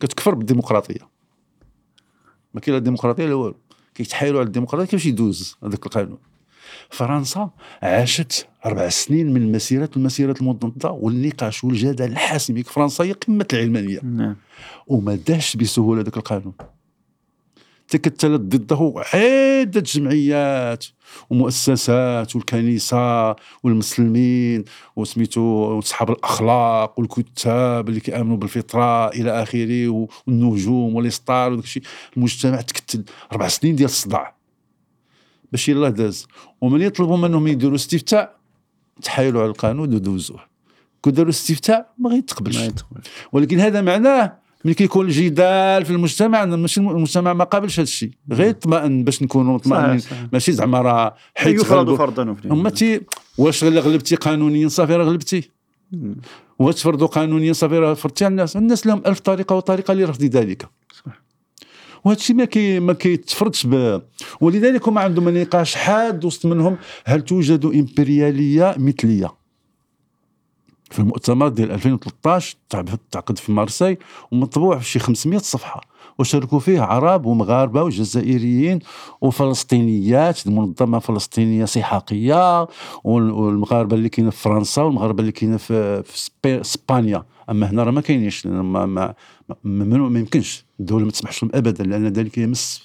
كتكفر بالديمقراطية. ما كاين لا ديمقراطية لا والو. كيتحايلوا على الديمقراطية كيفاش يدوز هذاك القانون. فرنسا عاشت أربع سنين من المسيرات المسيرات المضنده والنقاش والجدل الحاسم. فرنسا هي قمة العلمانية. نعم. وما داش بسهولة ذاك القانون. تكتلت ضده عدة جمعيات ومؤسسات والكنيسة والمسلمين وسميتو أصحاب الأخلاق والكتاب اللي كيآمنوا بالفطرة إلى آخره والنجوم والإسطار وداك الشيء. المجتمع تكتل أربع سنين ديال الصداع. باش يلاه داز. ومن يطلبوا منهم يديروا استفتاء تحايلوا على القانون ودوزوه. كون داروا استفتاء ما غيتقبلش. ولكن هذا معناه ملي كيكون الجدال في المجتمع ماشي المجتمع ما قابلش هذا الشيء. غير اطمئن باش نكونوا مطمئنين. ماشي زعما راه حيت يفرض فرضا هما تي واش غلبتي قانونيا؟ صافي راه غلبتي. مم. وتفرضوا قانونيا؟ صافي راه فرضتي على الناس. الناس لهم ألف طريقة وطريقة لرفض ذلك. وهذا الشيء ما كي ما كيتفرضش. ولذلك هما عندهم نقاش حاد وسط منهم. هل توجد إمبريالية مثلية؟ في المؤتمر ديال 2013 تعب- تعقد في مارسي ومطبوع في شي 500 صفحة. وشاركوا فيه عرب ومغاربة وجزائريين وفلسطينيات منظمه فلسطينية سحاقيه وال- والمغاربة اللي كاينة في فرنسا والمغاربة اللي كاينة في, في اسبانيا أما هنا راه ما كاينينش ما ما ما, يمكنش الدولة ما تسمحش لهم ابدا لأن ذلك يمس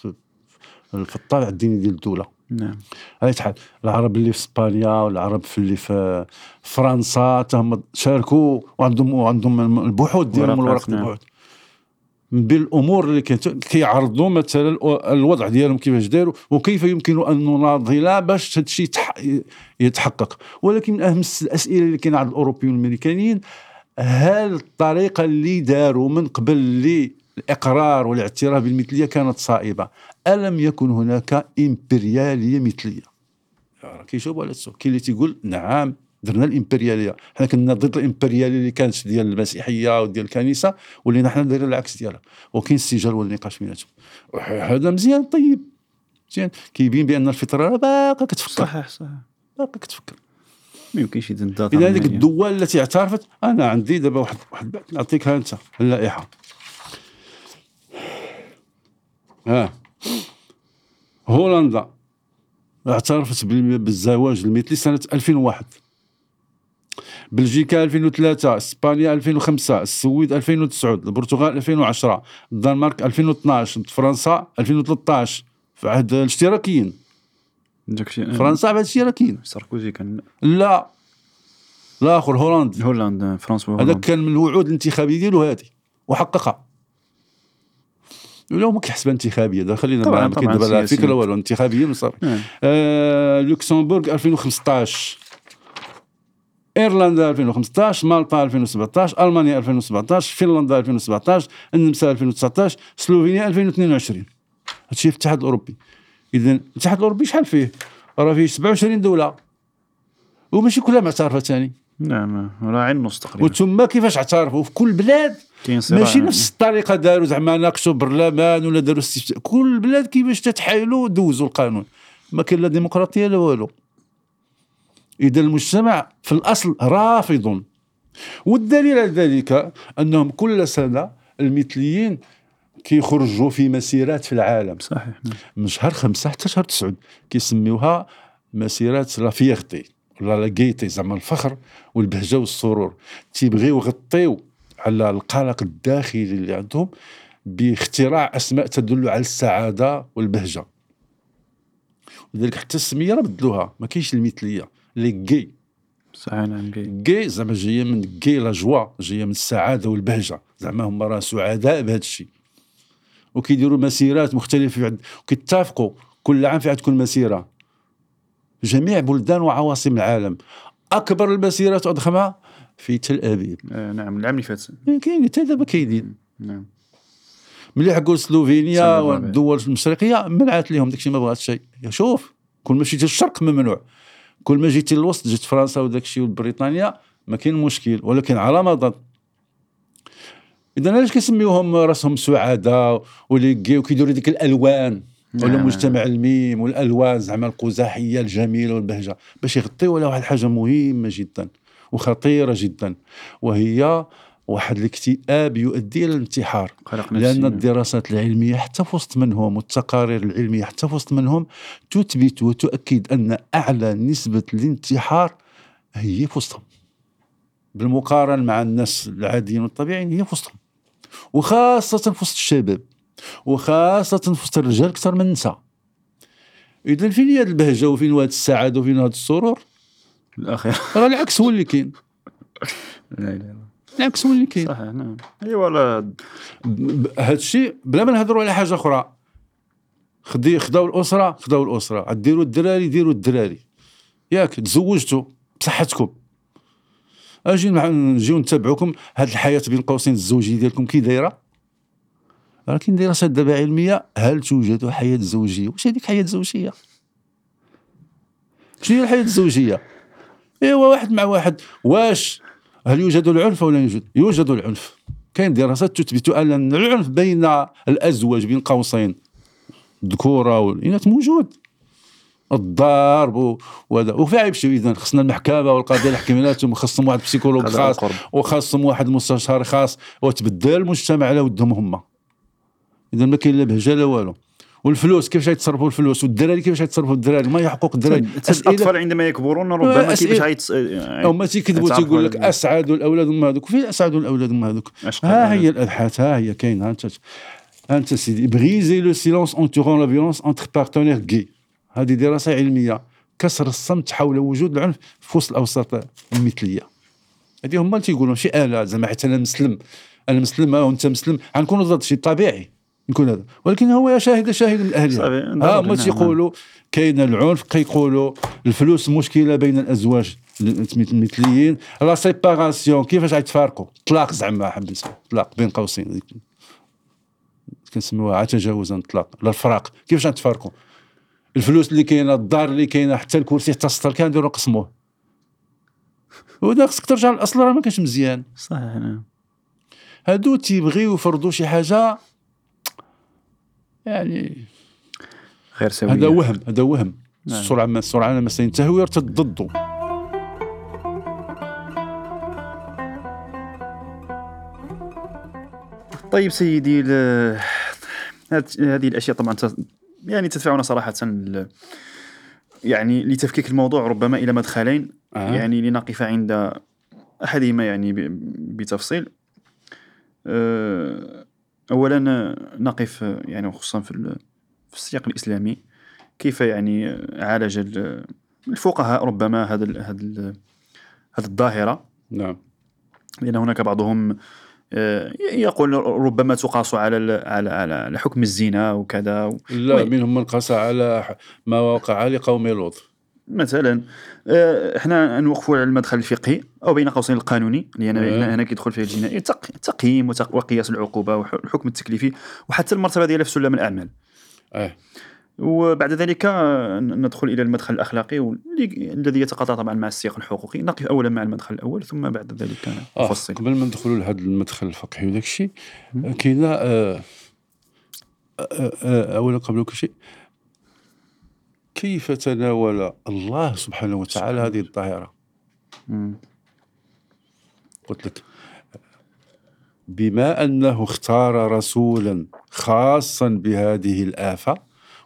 في الطابع الديني ديال الدولة. نعم. على حال العرب اللي في إسبانيا والعرب في اللي في فرنسا تهم شاركوا وعندهم وعندهم البحوث ديالهم والورق نعم. البحوث. من بين الأمور اللي كيعرضوا مثلا الو- الوضع ديالهم كيفاش داروا وكيف يمكن أن نناضل باش هذا الشيء يتح- يتحقق. ولكن من أهم الأسئلة اللي كاين عند الأوروبيين والأمريكانيين هل الطريقة اللي داروا من قبل للإقرار والاعتراف بالمثلية كانت صائبة؟ ألم يكن هناك إمبريالية مثلية؟ راه كيجاوبوا على السؤال كاين اللي تيقول نعم درنا الإمبريالية. حنا كنا ضد الإمبريالية اللي كانت ديال المسيحية وديال الكنيسة ولينا حنا دايرين العكس ديالها. وكاين السجال والنقاش بيناتهم. هذا مزيان طيب. مزيان. كيبين بأن الفطرة راه باقا كتفكر. صحيح صحيح. باقا كتفكر. ما يمكنش يدن اذا هذيك الدول التي اعترفت أنا عندي دابا واحد واحد بعد نعطيكها أنت اللائحة. ها. هولندا اعترفت بال- بالزواج المثلي سنة 2001 بلجيكا 2003 إسبانيا 2005 السويد 2009 البرتغال 2010 الدنمارك 2012 فرنسا 2013 في عهد الاشتراكيين. داكشي فرنسا بعد الاشتراكيين. ساركوزي كان لا. الآخر هولندا. هولندا فرنسا هذا كان من الوعود الانتخابيه ديالو هذه وحققها. ولا هو ما كيحسبها انتخابيه خلينا ما كاين دابا لا سياسية. فكره والو انتخابيه من صافي. نعم. آه لوكسمبورغ 2015 إيرلندا 2015 مالطا 2017 ألمانيا 2017 فنلندا 2017 النمسا 2019 سلوفينيا 2022 هادشي في الاتحاد الأوروبي. اذا الاتحاد الأوروبي شحال فيه؟ راه فيه 27 دولة. وماشي كلها معترفة ثاني. نعم راه عين نص تقريبا. وتما كيفاش اعترفوا؟ في كل بلاد؟ ماشي نفس الطريقة داروا زعما ناقشوا برلمان ولا داروا استفتاء كل بلاد كيفاش تتحايلوا دوزوا القانون. ما كاين لا ديمقراطية لا والو. إذا المجتمع في الأصل رافض. والدليل على ذلك أنهم كل سنة المثليين كيخرجوا في مسيرات في العالم. صحيح. من شهر خمسة حتى شهر تسعود كيسميوها مسيرات la fierté ولا la gaieté زعما الفخر والبهجة والسرور. تيبغيو يغطيو على القلق الداخلي اللي عندهم باختراع أسماء تدل على السعادة والبهجة. لذلك حتى السمية راه بدلوها ما كاينش المثلية. les gays صحيح نعم gay زعما جاية من gai la joie جاية من السعادة والبهجة. زعما هما راه سعداء بهذا الشيء. وكيديروا مسيرات مختلفة وكيتفقوا كل عام في عاد تكون مسيرة. جميع بلدان وعواصم العالم. أكبر المسيرات واضخمها في تل أبيب. آه نعم العام اللي فات. كاين حتى دابا كاينين. نعم. ملي حكوا سلوفينيا. والدول المشرقية منعت لهم داكشي ما بغات شيء. شوف كل ما جيتي للشرق ممنوع. كل ما جيتي للوسط جيت فرنسا وداكشي وبريطانيا ما كاين مشكل ولكن على مضض اذا علاش كيسميوهم راسهم سعداء ولي كي وكيديروا ديك الألوان؟ ولا نعم. مجتمع الميم والالوان زعما القزحية الجميلة والبهجة باش يغطيو على واحد الحاجة مهمة جدا وخطيرة جدا وهي واحد الاكتئاب يؤدي إلى الانتحار لأن. الدراسات العلمية حتى في وسط منهم والتقارير العلمية حتى في وسط منهم تثبت وتؤكد أن أعلى نسبة الانتحار هي في وسطهم بالمقارنة مع الناس العاديين والطبيعيين هي في وسطهم وخاصة في وسط الشباب وخاصة في وسط الرجال أكثر من النساء. إذا فين هي البهجة وفين هاد السعادة وفين هاد السرور؟ الأخير. راه العكس هو اللي كاين. لا إله العكس هو اللي كاين. صحيح نعم. أيوا هذا الشيء بلا ما نهضروا على حاجة أخرى خدي خداو الأسرة خداو الأسرة. ديروا الدراري ديروا الدراري. ياك تزوجتوا بصحتكم. أجي نجيو نتابعوكم هاد الحياة بين قوسين الزوجيه ديالكم كي دايرة؟ كاين دراسات دابا علمية هل توجد حياة زوجية؟ واش هذيك حياة زوجية؟ شنو هي الحياة الزوجية؟ إيوا واحد مع واحد. واش؟ هل يوجد العنف ولا يوجد؟ يوجد العنف. كاين دراسات تثبت أن العنف بين الأزواج بين قوسين. الذكوره والإناث موجود. الضرب وهذا وفين يمشيو اذا خصنا المحكمة والقضية الحكميات وخصهم واحد بسيكولوج خاص. وخاصهم واحد مستشار خاص. وتبدل المجتمع على ودهم هما إذا ما كاين لا بهجة لا والو. والفلوس كيفاش يتصرفوا الفلوس؟ والدراري كيفاش يتصرفوا الدراري؟ ما هي حقوق الدراري الأطفال عندما يكبرون ربما كيفاش غيتص يعني هما تيكذبوا يتعرفوا تيقول لك أسعد الأولاد هم هذوك. فين أسعد الأولاد هم هذوك. ها. هي الأبحاث ها هي كاين ها انت أنت سيدي briser le silence entourant la violence entre partenaires gais هذه دراسة علمية. كسر الصمت حول وجود العنف في وسط الأوساط المثلية. هذه هما اللي تيقولوا شي آلة زعما حتى أنا مسلم. أنا مسلم وأنت مسلم. غنكونوا ضد شي طبيعي. يكون هذا. ولكن هو شاهد شاهد من صافي، ها نعم، هما نعم. تيقولوا كاين العنف كيقولوا الفلوس مشكلة بين الأزواج المثليين. la séparation كيفاش غيتفارقوا؟ طلاق زعما حبيت طلاق بين قوسين. كنسميوها تجاوزا الطلاق لا الفراق كيفاش غتفارقوا الفلوس اللي كاينة الدار اللي كاينة حتى الكرسي حتى السطر كان نديرو نقسموه. ودا خصك ترجع للأصل راه ما كانش مزيان. صحيح نعم. هادو تيبغيو يفرضوا شي حاجة يعني غير سوية. هذا وهم هذا وهم. نعم. السرعة ما السرعة ما سينتهي يرتد ضده. طيب سيدي هذه الأشياء طبعا يعني تدفعنا صراحة يعني لتفكيك الموضوع ربما إلى مدخلين. آه. يعني لنقف عند أحدهما يعني بتفصيل. أه، اولا نقف يعني وخصوصا في ال- في السياق الإسلامي. كيف يعني عالج ال- الفقهاء ربما هذا ال- هذا ال- هذه الظاهرة؟ نعم. لأن هناك بعضهم آه، يقول ربما تقاس على على على حكم الزنا وكذا لا. منهم من قسى على ما وقع لقوم لوط. مثلا آه، إحنا نوقفوا على المدخل الفقهي أو بين قوسين القانوني لأن آه. هنا هنا كيدخل فيه الجنائي تق- تقييم وتق- وقياس العقوبة والحكم التكليفي وحتى المرتبة ديالها في سلم الأعمال. آه. وبعد ذلك آه، ندخل إلى المدخل الأخلاقي الذي يتقاطع طبعا مع السياق الحقوقي. نقف اولا مع المدخل الأول ثم بعد ذلك آه نفصل. قبل ما ندخلوا لهذا المدخل الفقهي وداك الشيء كاينة اولا قبل كل شيء كيف تناول الله سبحانه وتعالى هذه الظاهرة. قلت لك بما أنه اختار رسولا خاصا بهذه الآفة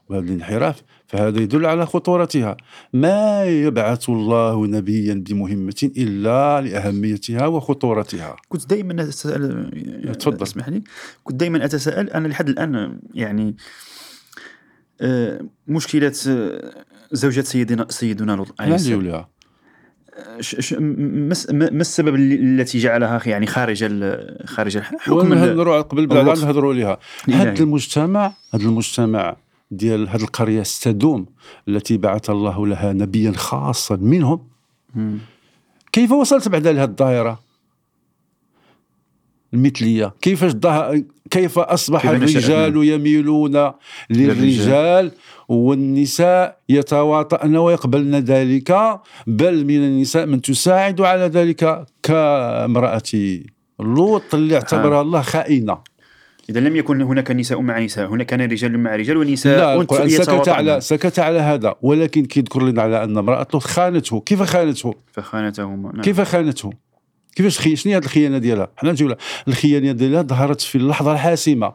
وهذا الانحراف فهذا يدل على خطورتها ما يبعث الله نبيا بمهمة إلا لأهميتها وخطورتها كنت دائما أتساءل تفضل. اسمح لي كنت دائما أتساءل أنا لحد الآن يعني آه، مشكله زوجة سيدنا سيدنا لوط عليه لا السلام. ما الس- ما ما السبب التي جعلها يعني خارج خارج الحكم ال- ونهضروا قبل بعد. نهضروا عليها الإلهي. هذا المجتمع هذا المجتمع ديال هذه القرية السدوم التي بعث الله لها نبيا خاصا منهم. كيف وصلت بعد لهذه الظاهرة المثلية. كيف كيف أصبح؟ الرجال يميلون للرجال والنساء يتواطأن ويقبلن ذلك بل من النساء من تساعد على ذلك كامرأة لوط اللي اعتبرها الله خائنة. إذا لم يكن هناك نساء مع نساء هناك كان رجال مع رجال ونساء لا القرآن سكت. على سكت على هذا ولكن كيذكر لنا على أن امرأة لوط خانته. كيف خانته؟ فخانتهما نعم. كيف خانته؟ كيفاش خي... شنو هي هذه الخيانة ديالها؟ حنا نجيو الخيانة ديالها ظهرت في اللحظة الحاسمة.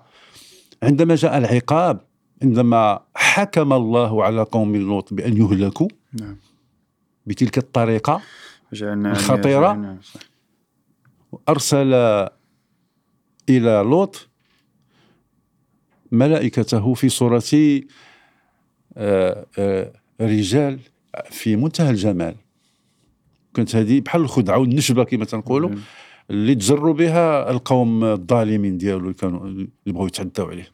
عندما جاء العقاب عندما حكم الله على قوم لوط بأن يهلكوا نعم. بتلك الطريقة صح. أرسل إلى لوط ملائكته في صورة آه، آه، رجال في منتهى الجمال. كانت هذه بحال الخدعه والنشبه كما تنقولوا. اللي تجروا بها القوم الظالمين ديالو اللي كانوا اللي بغاو يتعداو عليه.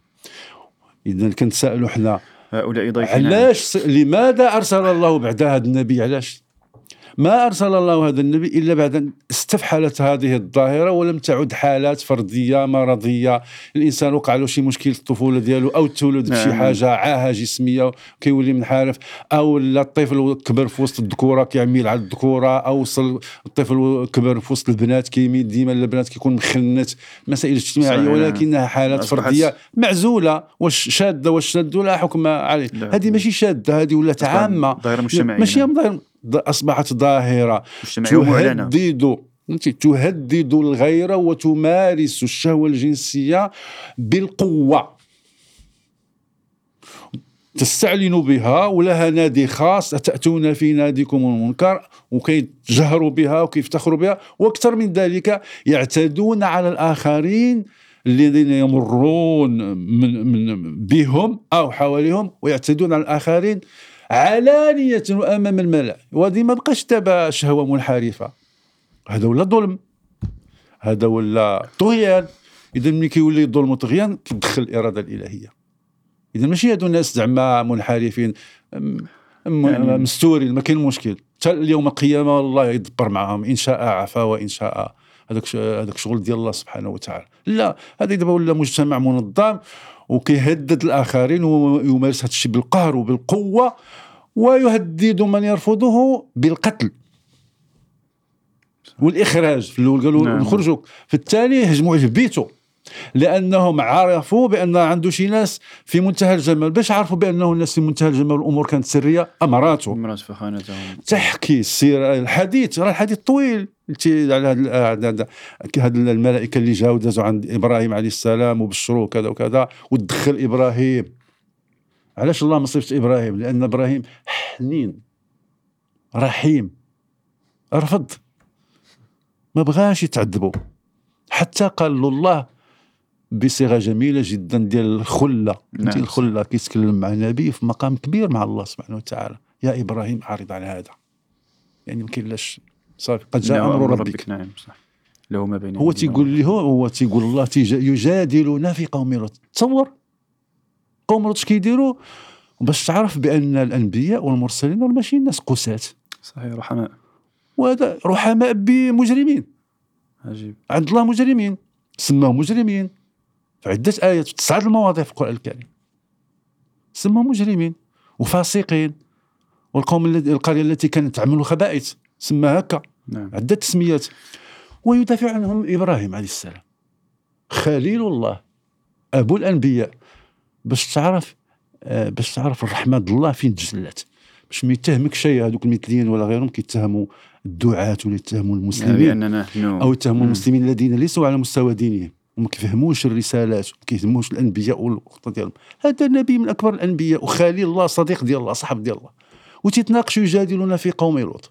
اذا كنتسائلوا حنا هؤلاء ضيفنا. علاش لماذا أرسل الله بعد هذا النبي؟ علاش ما أرسل الله هذا النبي إلا بعد أن استفحلت هذه الظاهرة ولم تعد حالات فردية مرضية الإنسان وقع له شي مشكل في الطفولة ديالو أو تولد بشي نعم. حاجة عاهة جسمية كيولي منحرف أو لا الطفل كبر في وسط الذكورة كيعمل على الذكورة أو وصل الطفل كبر في وسط البنات كيميل ديما للبنات كيكون مخنت مسائل اجتماعية صحيح. ولكنها حالات فردية معزولة واش شاذه واش شاذ لا حكم عليه. هذه ماشي شاذه هذه ولات عامه ظاهرة مجتمعية. ماشي ظاهرة أصبحت ظاهرة. مجتمعية ومعلنة تهدد فهمتي؟ تهدد الغير وتمارس الشهوة الجنسية بالقوة. تستعلن بها ولها نادي خاص. أتأتون في ناديكم المنكر؟ وكيتجهروا بها وكيفتخروا بها؟ وأكثر من ذلك يعتدون على الآخرين الذين يمرون من من بهم أو حواليهم ويعتدون على الآخرين علانية وأمام الملأ. وهذه ما بقاش دابا شهوة منحرفة. هذا ولا ظلم. هذا ولا طغيان. إذا ملي كيولي الظلم وطغيان كتدخل الإرادة الإلهية. إذا ماشي هادو الناس زعما منحرفين يعني- مستورين ما كاين مشكل. حتى اليوم القيامة الله يدبر معهم إن شاء عفا وإن شاء هذاك هذاك شغل ديال الله سبحانه وتعالى. لا هذا دابا ولا مجتمع منظم. وكيهدد الآخرين ويمارس هذا الشيء بالقهر وبالقوة ويهدد من يرفضه بالقتل. والإخراج في الأول قالوا نعم. نخرجوك. في الثاني يهجموا عليه في بيته لأنهم عرفوا بأن عنده شي ناس في منتهى الجمال. باش عرفوا بأنه الناس في منتهى الجمال والامور كانت سرية؟ أمراته. امرأة فخانتهم تحكي السيره الحديث راه الحديث طويل. على هاد- هاد هاد الملائكة اللي جاوا دازوا عند إبراهيم عليه السلام وبشروه كذا وكذا ودخل إبراهيم. علاش الله ما صيفش إبراهيم؟ لأن إبراهيم حنين رحيم رفض. ما بغاش يتعذبوا. حتى قال له الله بصيغة جميلة جدا ديال الخلة. نعم. نعم. الخلة كيتكلم مع نبي في مقام كبير مع الله سبحانه وتعالى. يا إبراهيم اعرض عن هذا. يعني ما كاين لاش صافي قد جاء نعم، أمر ربك. نعم صح. له ما بين هو تيقول له هو تيقول الله يجادلنا في قوم لوط تصور؟ قوم لوط كيديروا؟ باش تعرف بأن الأنبياء والمرسلين ماشي ناس قساة. صحيح رحماء. وهذا رحماء بمجرمين. عجيب. عند الله مجرمين سماهم مجرمين. في عدة آيات في تسعة المواضع في القرآن الكريم. سماهم مجرمين وفاسقين والقوم القرية التي كانت تعمل خبائث سماها هكا. نعم. عدة تسميات. ويدافع عنهم إبراهيم عليه السلام. خليل الله أبو الأنبياء. باش تعرف آه، باش تعرف الرحمة د الله فين تجلت. باش ما يتهمك شيء هذوك المثليين ولا غيرهم كيتهموا الدعاة ولا يتهموا المسلمين. أو يتهموا. المسلمين الذين ليسوا على مستوى دينهم. وما كيفهموش الرسالات وما كيفهموش الأنبياء والخطه ديالهم. هذا نبي من أكبر الأنبياء وخليل الله صديق ديال الله صاحب ديال الله. وتيتناقشوا يجادلون في قوم لوط.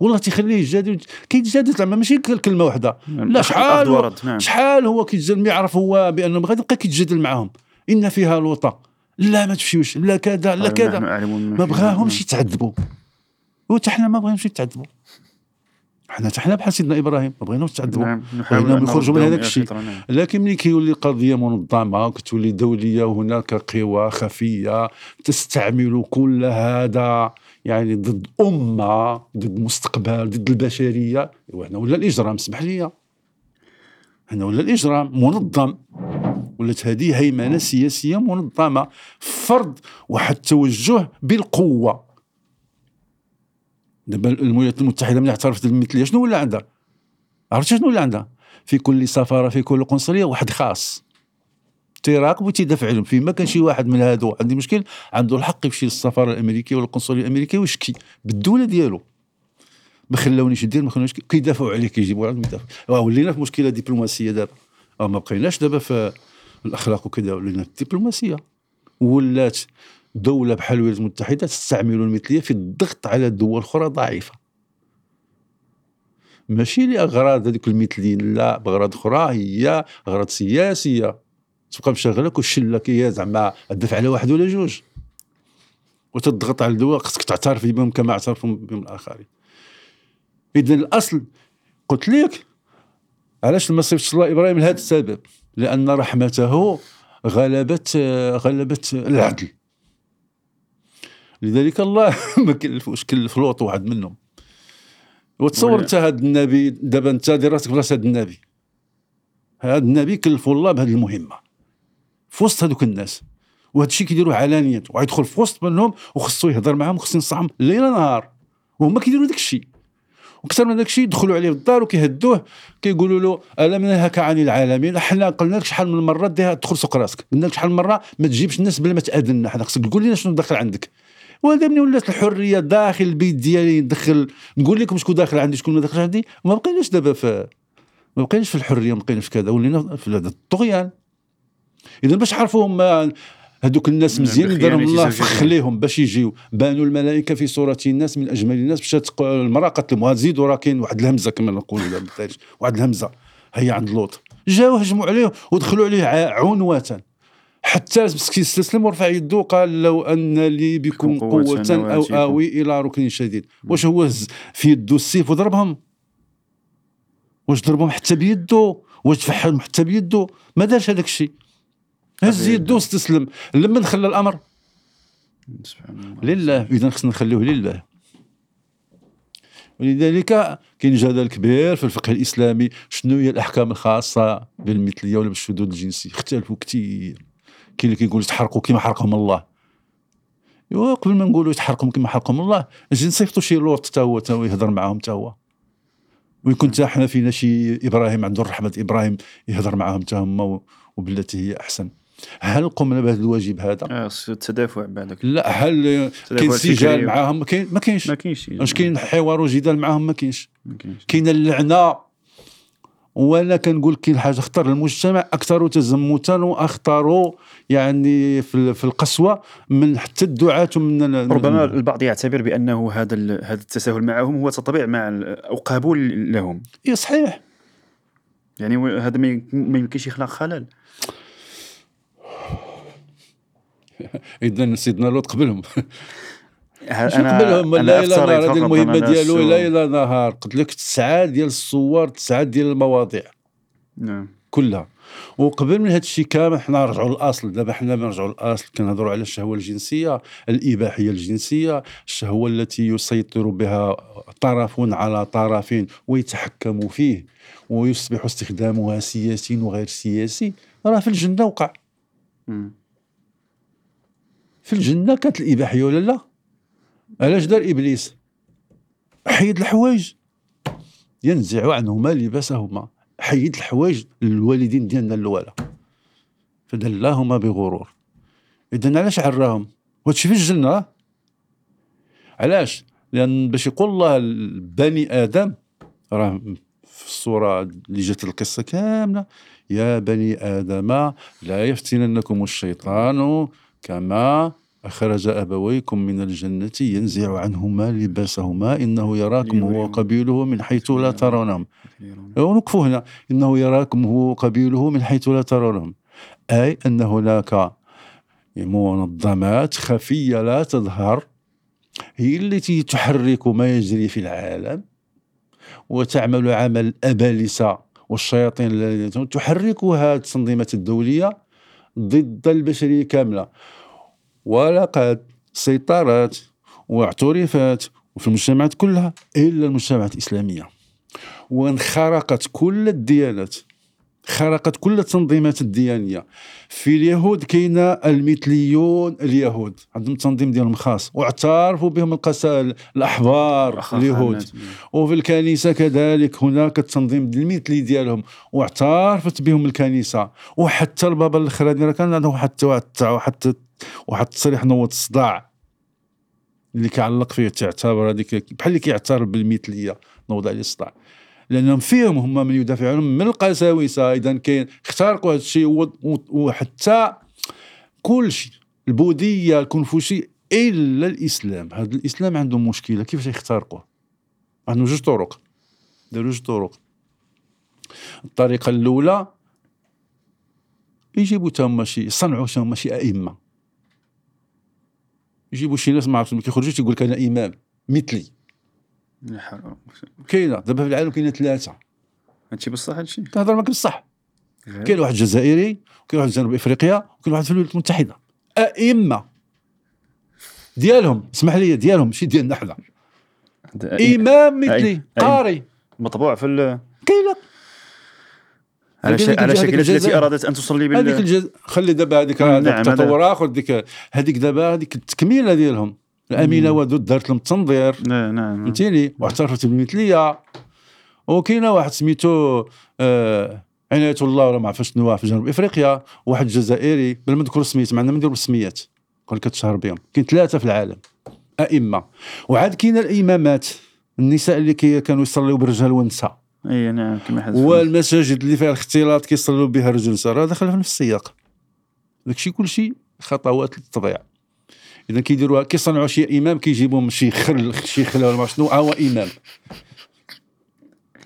والله تيخليه يجادل كيتجادل زعما ماشي كلمة واحدة. لا شحال نعم. شحال هو كيتجادل؟ يعرف هو بأنه غادي يبقى كيتجادل معاهم. إن فيها لوطا لا ما تمشيوش لا كذا لا قال كذا. بما ما. بغاهمش يتعذبوا. وحتى حنا ما بغيناش يتعذبوا. حنا حتى حنا بحال سيدنا إبراهيم ما بغيناش يتعذبوا. نعم يخرجوا من هذاك الشيء. لكن ملي كيولي قضية منظمة وكتولي دولية وهناك قوى خفية تستعمل كل هذا يعني ضد أمة ضد مستقبل ضد البشرية. إيوا هنا ولا الإجرام اسمح لي. هنا ولا الإجرام منظم. ولات هذه هيمنة سياسية منظمة فرض واحد التوجه بالقوة. دابا الولايات المتحدة ملي اعترفت بالمثليه شنو ولا عندها؟ عرفتي شنو ولا عندها؟ في كل سفارة في كل قنصلية واحد خاص. تيراقب وتيدافع عليهم. فيما كان شي واحد من هادو عنده مشكل عنده الحق يمشي للسفارة الأمريكية ولا القنصلية الأمريكية ويشكي بالدولة ديالو. ما خلاونيش ندير ما خلاونيش كيدافعوا عليه كيجيبوا عندهم يدافعوا ولينا في مشكلة دبلوماسية دابا. آه، ما بقيناش دابا في الأخلاق وكذا ولينا في الدبلوماسية. ولات دولة بحال الولايات المتحدة تستعمل المثلية في الضغط على دول أخرى ضعيفة. ماشي لأغراض هذوك المثليين لا بأغراض أخرى هي أغراض سياسية. تبقى مشغلك وشلك هي زعما تدافع على واحد ولا جوج. وتضغط على الدول خصك تعترف بهم كما اعترفوا بهم الآخرين. اذا الأصل قلت لك علاش ما صيفطش الله إبراهيم لهذا السبب؟ لأن رحمته غلبت غلبت العدل. لذلك الله ما كلفوش كلف لوط واحد منهم. وتصور انت هذا النبي دابا انت دير راسك في راس هذا النبي. هذا النبي كلفوا الله بهذه المهمة. في وسط هذوك الناس. وهذا الشيء كيديروه علانيا ويدخل في وسط منهم وخصو يهضر معاهم وخصو ينصحهم ليل نهار. وهما كيديروا داك الشيء. وكثر من داك الشيء يدخلوا عليه للدار وكيهدوه. كيقولوا له الم ننهك عن العالمين؟ حنا قلنا لك شحال من مرة ديها تدخل سوق راسك. قلنا لك شحال من مرة ما تجيبش الناس بلا ما تاذنا حنا خصك تقول لنا شنو داخل عندك. وهذا ملي ولات الحرية داخل البيت ديالي ندخل نقول لكم شكون داخل عندي شكون ما داخل عندي ما بقيناش دابا في ما بقيناش في الحرية ما بقيناش في كذا ولينا في هذا الطغيان. اذا باش عرفوا هما هذوك الناس مزيان دارهم الله زوجية. فخ ليهم باش يجيو. بانوا الملائكة في صورة الناس من أجمل الناس مشات المراه قتلهم وزيدوا راه كاين واحد الهمزة كما نقولوا دابا واحد الهمزة هي عند لوط. جاو هجموا عليه ودخلوا عليه ع- عنوة. حتى مسكين استسلم ورفع يده وقال لو أن لي بكم قوة قوة أو. آوي إلى ركن شديد. واش هو هز في يده السيف وضربهم؟ واش ضربهم حتى بيده؟ واش تفحم حتى بيده؟ ما دارش هذاك الشيء. هز. يده واستسلم. لما دخل الأمر؟ لله. اذا خصنا نخليوه لله. ولذلك كاين جدل كبير في الفقه الإسلامي. شنو هي الأحكام الخاصة بالمثلية ولا بالشذوذ الجنسي؟ اختلفوا كثير كاين اللي كيقول يتحرقوا كما حرقهم الله. ايوا قبل ما نقولوا يتحرقهم كما حرقهم الله نجي نصيفطوا شي لوط تا هو تا هو يهضر معاهم تا هو. ويكون تا حنا فينا شي إبراهيم عنده رحمه إبراهيم يهضر معاهم تا هما وبالتي هي أحسن. هل قمنا بهذا الواجب هذا؟ آه، التدافع بعدك. لا هل كاين. سجال معاهم؟ ما كاين ما كاينش. ما كاينش. واش كاين حوار وجدال معاهم؟ ما كاينش. ما كاينش. كاين اللعنة وأنا كنقول كاين حاجة خطر المجتمع أكثر تزمتا وأخطر يعني في ال- في القسوة من حتى الدعاة ومن ال- ربما البعض يعتبر بأنه هذا هذا التساهل معهم هو تطبيع مع أو قبول لهم. إيه صحيح. يعني هذا ما يمكنش يخلق خلل. اذا سيدنا لوط قبلهم. ه- شو قبلهم لا إلى نهار هذه المهمة ديالو لا إلى نهار. قلت لك تسعة ديال الصور تسعة ديال المواضيع. نعم. كلها. وقبل من هذا الشيء كامل حنا نرجعوا للأصل. دابا حنا نرجعوا للأصل كنهضروا على الشهوة الجنسية الإباحية الجنسية الشهوة التي يسيطر بها طرف على طرف ويتحكم فيه ويصبح استخدامها سياسي وغير سياسي. راه في الجنة وقع. في الجنة كانت الإباحية ولا لا؟ علاش دار إبليس؟ حيد الحوايج. ينزع عنهما لباسهما. حيد الحوايج للوالدين ديالنا الأولى. فدلاهما بغرور. اذا علاش عراهم وهادشي في الجنه علاش؟ لأن باش يقول الله البني آدم راه في الصورة اللي جات القصة كاملة يا بني آدم لا يفتننكم الشيطان كما أخرج أبويكم من الجنة ينزع عنهما لباسهما إنه يراكم هو وقبيله من حيث لا ترونهم ونقفوا هنا. إنه يراكم هو وقبيله من حيث لا ترونهم أي أن هناك منظمات خفية لا تظهر. هي التي تحرك ما يجري في العالم. وتعمل عمل الأبالسة والشياطين الذين تحركها التنظيمات الدولية ضد البشرية كاملة. ولقد سيطرت واعترفت في المجتمعات كلها إلا المجتمعات الإسلامية. وانخرقت كل الديانات خرقت كل التنظيمات الديانية. في اليهود كاين المثليون اليهود عندهم تنظيم ديالهم خاص واعترفوا بهم القسا الأحبار اليهود. وفي الكنيسة كذلك هناك التنظيم المثلي ديالهم واعترفت بهم الكنيسة. وحتى البابا الأخراني كان عنده حتى واحد واحد التصريح نوض الصداع اللي كيعلق فيه تعتبر هذيك بحال اللي كيعترف بالمثلية نوض عليه الصداع. لأنهم فيهم هم من يدافعون من القساوسه اذا كاين اخترقوا هذا الشيء وحتى كل شيء البوذية الكونفوشي إلا الإسلام. هذا الإسلام عنده مشكلة. كيفاش يخترقوه؟ عندهم جوج طرق. داروا جوج طرق. الطريقة الأولى يجيبوا تما شي يصنعوا تما شي أئمة. يجيبوا شي ناس ما عرفتش ما كيخرجوش يقول لك أنا إمام مثلي. كاينة دابا في العالم كاينة ثلاثة. هادشي بصح هادشي؟ كنهضر معاك بصح. كاين واحد جزائري وكاين واحد جنوب إفريقيا وكاين واحد في الولايات المتحدة. أئمة ديالهم اسمح لي ديالهم ماشي ديالنا حنا إمام مثلي قاري. مطبوع في ال كاينة على, على شكل التي أرادت أن تصلي بال هذيك الجز... خلي دابا هذيك نعم التطور اخر ديك هذيك دابا هذيك التكميلة ديالهم. الأمينة ودود دارت لهم التنظير نعم نعم فهمتيني؟ واعترفت بالمثليه وكاينة واحد سميتو آه عناية الله ولا ما عرفت شنو في جنوب إفريقيا واحد جزائري بلا ما نذكر السميات معنا ما نديروا بالسميات. قال كتشهر بهم. كاين ثلاثة في العالم. أئمة. وعاد كاين الإمامات النساء اللي كي كانوا يصليوا بالرجال والنساء. إي نعم كما حدث والمساجد اللي فيها الاختلاط كيصلوا بها الرجل والنساء. راه داخل في نفس السياق. داكشي كلشي خطوات للتطبيع اذا كيديروها كيصنعوا شي امام كيجيبوا شي خل شي خل ولا شنو هو امام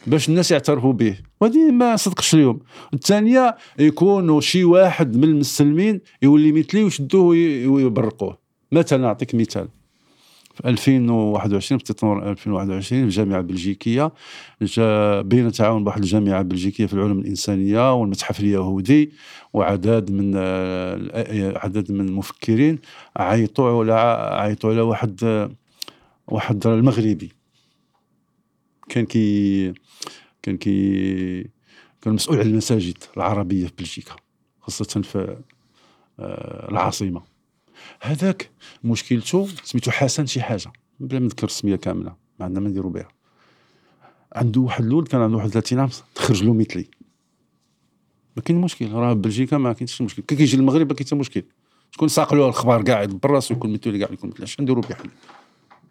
باش الناس يعترفوا به. وهذه ما صدقش اليوم. الثانية يكونوا شي واحد من المسلمين يولي مثلي ويشدوه ويبرقوه. مثلا نعطيك مثال؟ في 2021 في تطور 2021 في الجامعة البلجيكيه بين تعاون بواحد الجامعة البلجيكيه في العلوم الإنسانية والمتحف اليهودي وعدد من عدد من المفكرين عيطوا على عيطوا على واحد واحد المغربي. كان كي كان كي كان مسؤول على المساجد العربية في بلجيكا خاصة في آه، العاصمة. هذاك مشكلته سميتو حسن شي حاجة. بلا ما نذكر السمية كاملة ما عندنا ما نديرو بها. عنده واحد الولد كان عنده واحد 30 عام تخرج له مثلي. ما كاين مشكل راه بلجيكا ما كاينش مشكل. كي كيجي المغرب ما كاين حتى مشكل. شكون ساق له الخبر قاعد براسو يكون مثلي كاع يكون مثلي. اش نديرو به حنا؟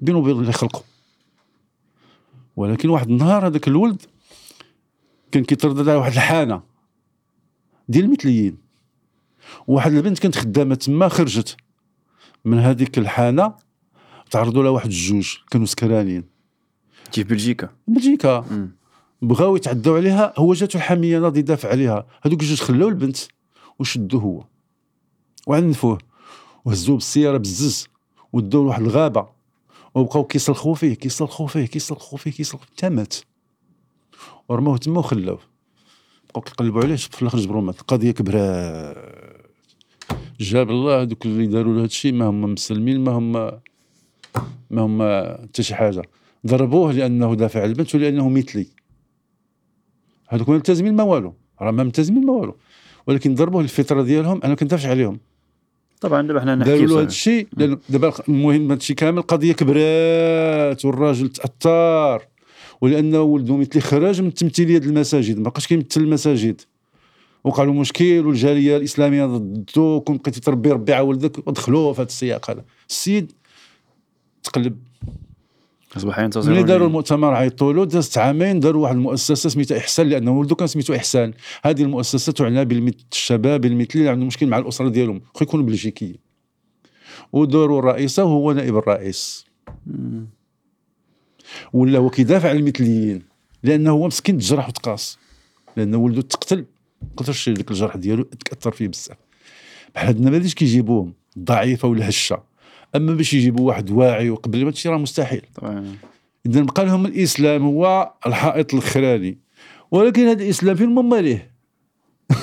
بينو وبين اللي خلقوا ولكن واحد النهار هذاك الولد كان كيتردد على واحد الحانة ديال المثليين. واحد البنت كانت خدامة تما خرجت. من هذيك الحانة تعرضوا لها واحد الجوج كانوا سكرانين. كيف بلجيكا؟ بلجيكا. بغاو يتعدوا عليها هو جاتو الحاميه ناضي يدافع عليها. هذوك الجوج خلاو البنت وشدوه هو. وعنفوه. وهزوه بالسيارة بالزز. ودوه لواحد الغابة. وبقاو كيصلخوا فيه كيصلخوا فيه كيصلخوا فيه كيصلخوا حتى مات. ورموه تما وخلاوه. بقاو كيقلبوا عليه في الآخر جبروا مات. القضية كبرات جاب الله هذوك اللي داروا له هذا الشيء ما هم مسلمين ما هم ما هم حتى شي حاجة. ضربوه لأنه دافع على البنت ولأنه مثلي. هذوك ما ملتزمين ما والو. راه ما ملتزمين ما والو. ولكن ضربوه الفطره ديالهم أنا كندافعش عليهم. طبعا دابا حنا نحكي داروا له هذا الشيء دابا المهم هذا الشيء كامل قضية كبرات والراجل تأثر. ولأنه ولده مثلي خرج من تمثيليه المساجد ما بقاش كيمثل المساجد. وقع له مشكل والجالية الإسلامية ضدو كون بقيتي تربي ربي على ولدك ودخلوه في هذا السياق هذا. السيد تقلب. أصبح ينتصر ملي داروا لي- المؤتمر عيطوا له دازت عامين داروا واحد المؤسسة سميتها إحسان لأنه ولده كان سميتو إحسان. هذه المؤسسة تعنى بالمثل الشباب المثلي اللي عندهم مشكل مع الأسرة ديالهم. خو يكونوا بلجيكيين. وداروا الرئيسه وهو نائب الرئيس. ولا هو كيدافع على المثليين لأنه هو مسكين تجرح وتقاص. لأنه ولده تقتل. قدرش ديك الجرح ديالو تاثر فيه بزاف. بحال هاد النماذج كيجيبوهم ضعيفة ولا هشة. أما باش يجيبوا واحد واعي وقبل هادشي راه مستحيل. طبعا. اذا بقى لهم الإسلام هو الحائط الخراني. ولكن هذا الإسلام فين مما ليه؟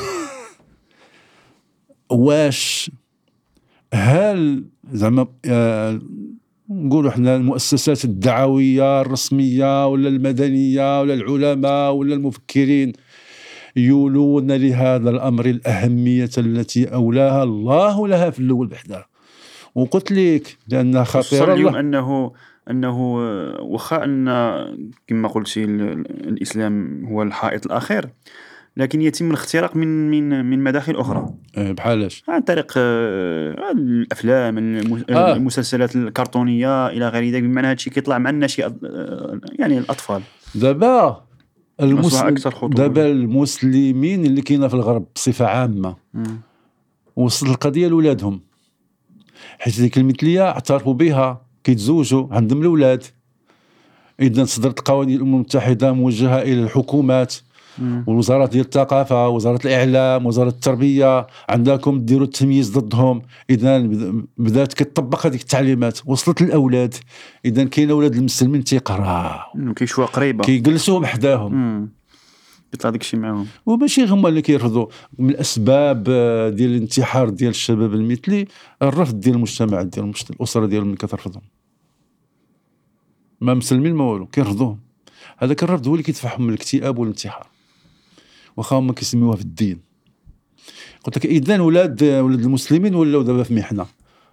واش؟ هل زعما آه، نقولوا إحنا المؤسسات الدعوية الرسمية ولا المدنية ولا العلماء ولا المفكرين يولون لهذا الأمر الأهمية التي أولاها الله لها في الأول بحدها وقلت لك لانها خصوصا خطيره اليوم الله انه أنه واخا أن كما قلتي ال- ال- الإسلام هو الحائط الأخير. لكن يتم الاختراق من من من مداخل أخرى. آه، بحالاش عن طريق آه، الأفلام آه. المسلسلات الكرتونية إلى غير ذلك بمعنى هادشي كيطلع مع الناشئ آه، يعني الأطفال. دابا المس... أصبح أكثر خطورة. دابا المسلمين اللي كاينة في الغرب بصفة عامة. وصلت القضية لولادهم. حيت ديك المثليه اعترفوا بها. كيتزوجوا عندهم الأولاد. اذا صدرت قوانين الأمم المتحدة موجهة إلى الحكومات. مم. والوزارات ديال الثقافة وزارة الإعلام وزارة التربية عندكم ديروا التمييز ضدهم. اذا بد- بدأت كتطبق هذيك التعليمات. وصلت للأولاد. اذا كاين أولاد المسلمين تيقراو. مم. كيشوفها قريبه كيجلسوهم حداهم. يطلع داك الشيء معاهم. وماشي هما اللي كيرفضوا. من الأسباب آه، ديال الانتحار ديال الشباب المثلي الرفض ديال المجتمع ديال الأسرة ديالهم اللي كترفضهم. ما مسلمين ما والو. كيرفضوهم. هذاك الرفض هو اللي كيدفعهم من الاكتئاب والانتحار. واخا هما كيسميوها في الدين. قلت لك اذا ولاد ولاد المسلمين ولاو دابا في محنة.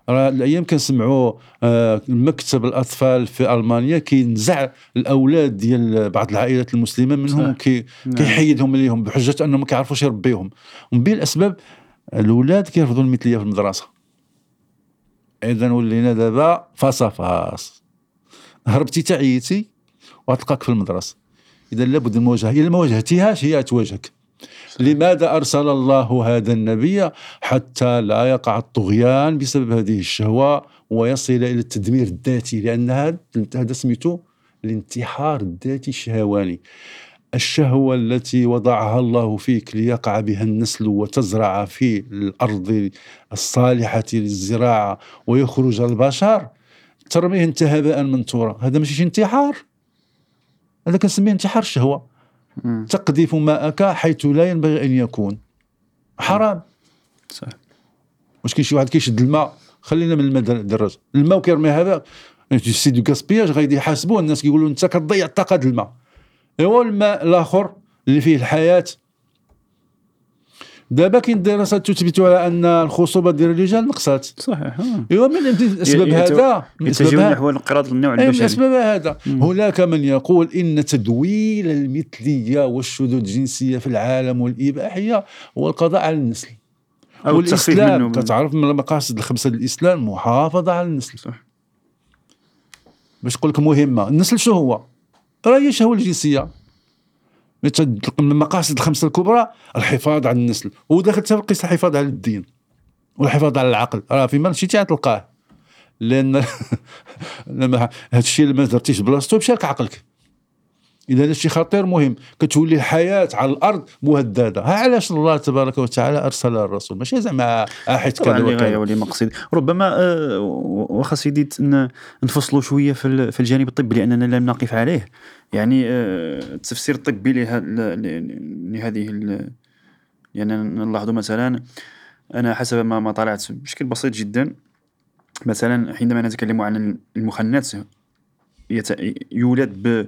راه الأيام كنسمعوا آه، مكتب الأطفال في ألمانيا كينزع الأولاد ديال بعض العائلات المسلمة منهم. كي نعم. كيحيدهم ليهم بحجة أنهم ما كيعرفوش يربيهم ومن بين الأسباب الأولاد كيرفضوا المثلية في المدرسة. اذا ولينا دابا فاصا فاس هربتي تعيتي وغتلقاك في المدرسة. إذا لابد من المواجهه الا ما واجهتيهاش هي تواجهك. لماذا أرسل الله هذا النبي حتى لا يقع الطغيان بسبب هذه الشهوة ويصل إلى التدمير الذاتي؟ لأن هذا سميته الانتحار الذاتي الشهواني. الشهوة التي وضعها الله فيك ليقع بها النسل وتزرع في الأرض الصالحة للزراعة ويخرج البشر ترميه انت هباء منثورا هذا ماشي شي انتحار. هذا كنسميه انتحار الشهوة مم. تقذف ماءك حيث لا ينبغي أن يكون. حرام. صح واش كاين شي واحد كيشد الماء؟ خلينا من الماء در- دراج الماء وكيرمي هذا c'est du gaspillage غادي يحاسبوه. الناس كيقولوا أنت كتضيع الطاقه ديال الماء. إيوا الماء الآخر اللي فيه الحياة دابا كاين دراسات تثبت على أن الخصوبة ديال الرجال نقصات. صحيح. ايوا من اسباب هذا؟ من اسباب نحو انقراض النوع أي من البشري. اسباب هذا. هناك من يقول إن تدويل المثلية والشذوذ الجنسية في العالم والإباحية هو القضاء على النسل. أو التخفيف منه كتعرف من المقاصد الخمسة للاسلام محافظة على النسل. صح. باش نقول لك مهمة. النسل شو هو؟ راه هي الشهوه الجنسية؟ من المقاصد الخمسة الكبرى الحفاظ على النسل. وداخل حتى القيس الحفاظ على الدين والحفاظ على العقل. راه فيما مشيتي غتلقاه لأن لما هذا الشيء اللي ما درتيش بلاصتو مشى لك عقلك. إذا هذا الشيء خطير مهم. كتولي الحياة على الأرض مهددة. ها علاش الله تبارك وتعالى أرسل الرسول؟ ماشي زعما حيت طبعا كذا لغايه وكذا ولمقصد ربما آه، واخا سيدي نفصلوا شوية في ال- في الجانب الطبي لأننا لم نقف عليه. يعني آه، التفسير الطبي لهذه يعني نلاحظ مثلا أنا حسب ما ما طلعت بشكل بسيط جدا مثلا حينما نتكلم عن المخنث يولد ب-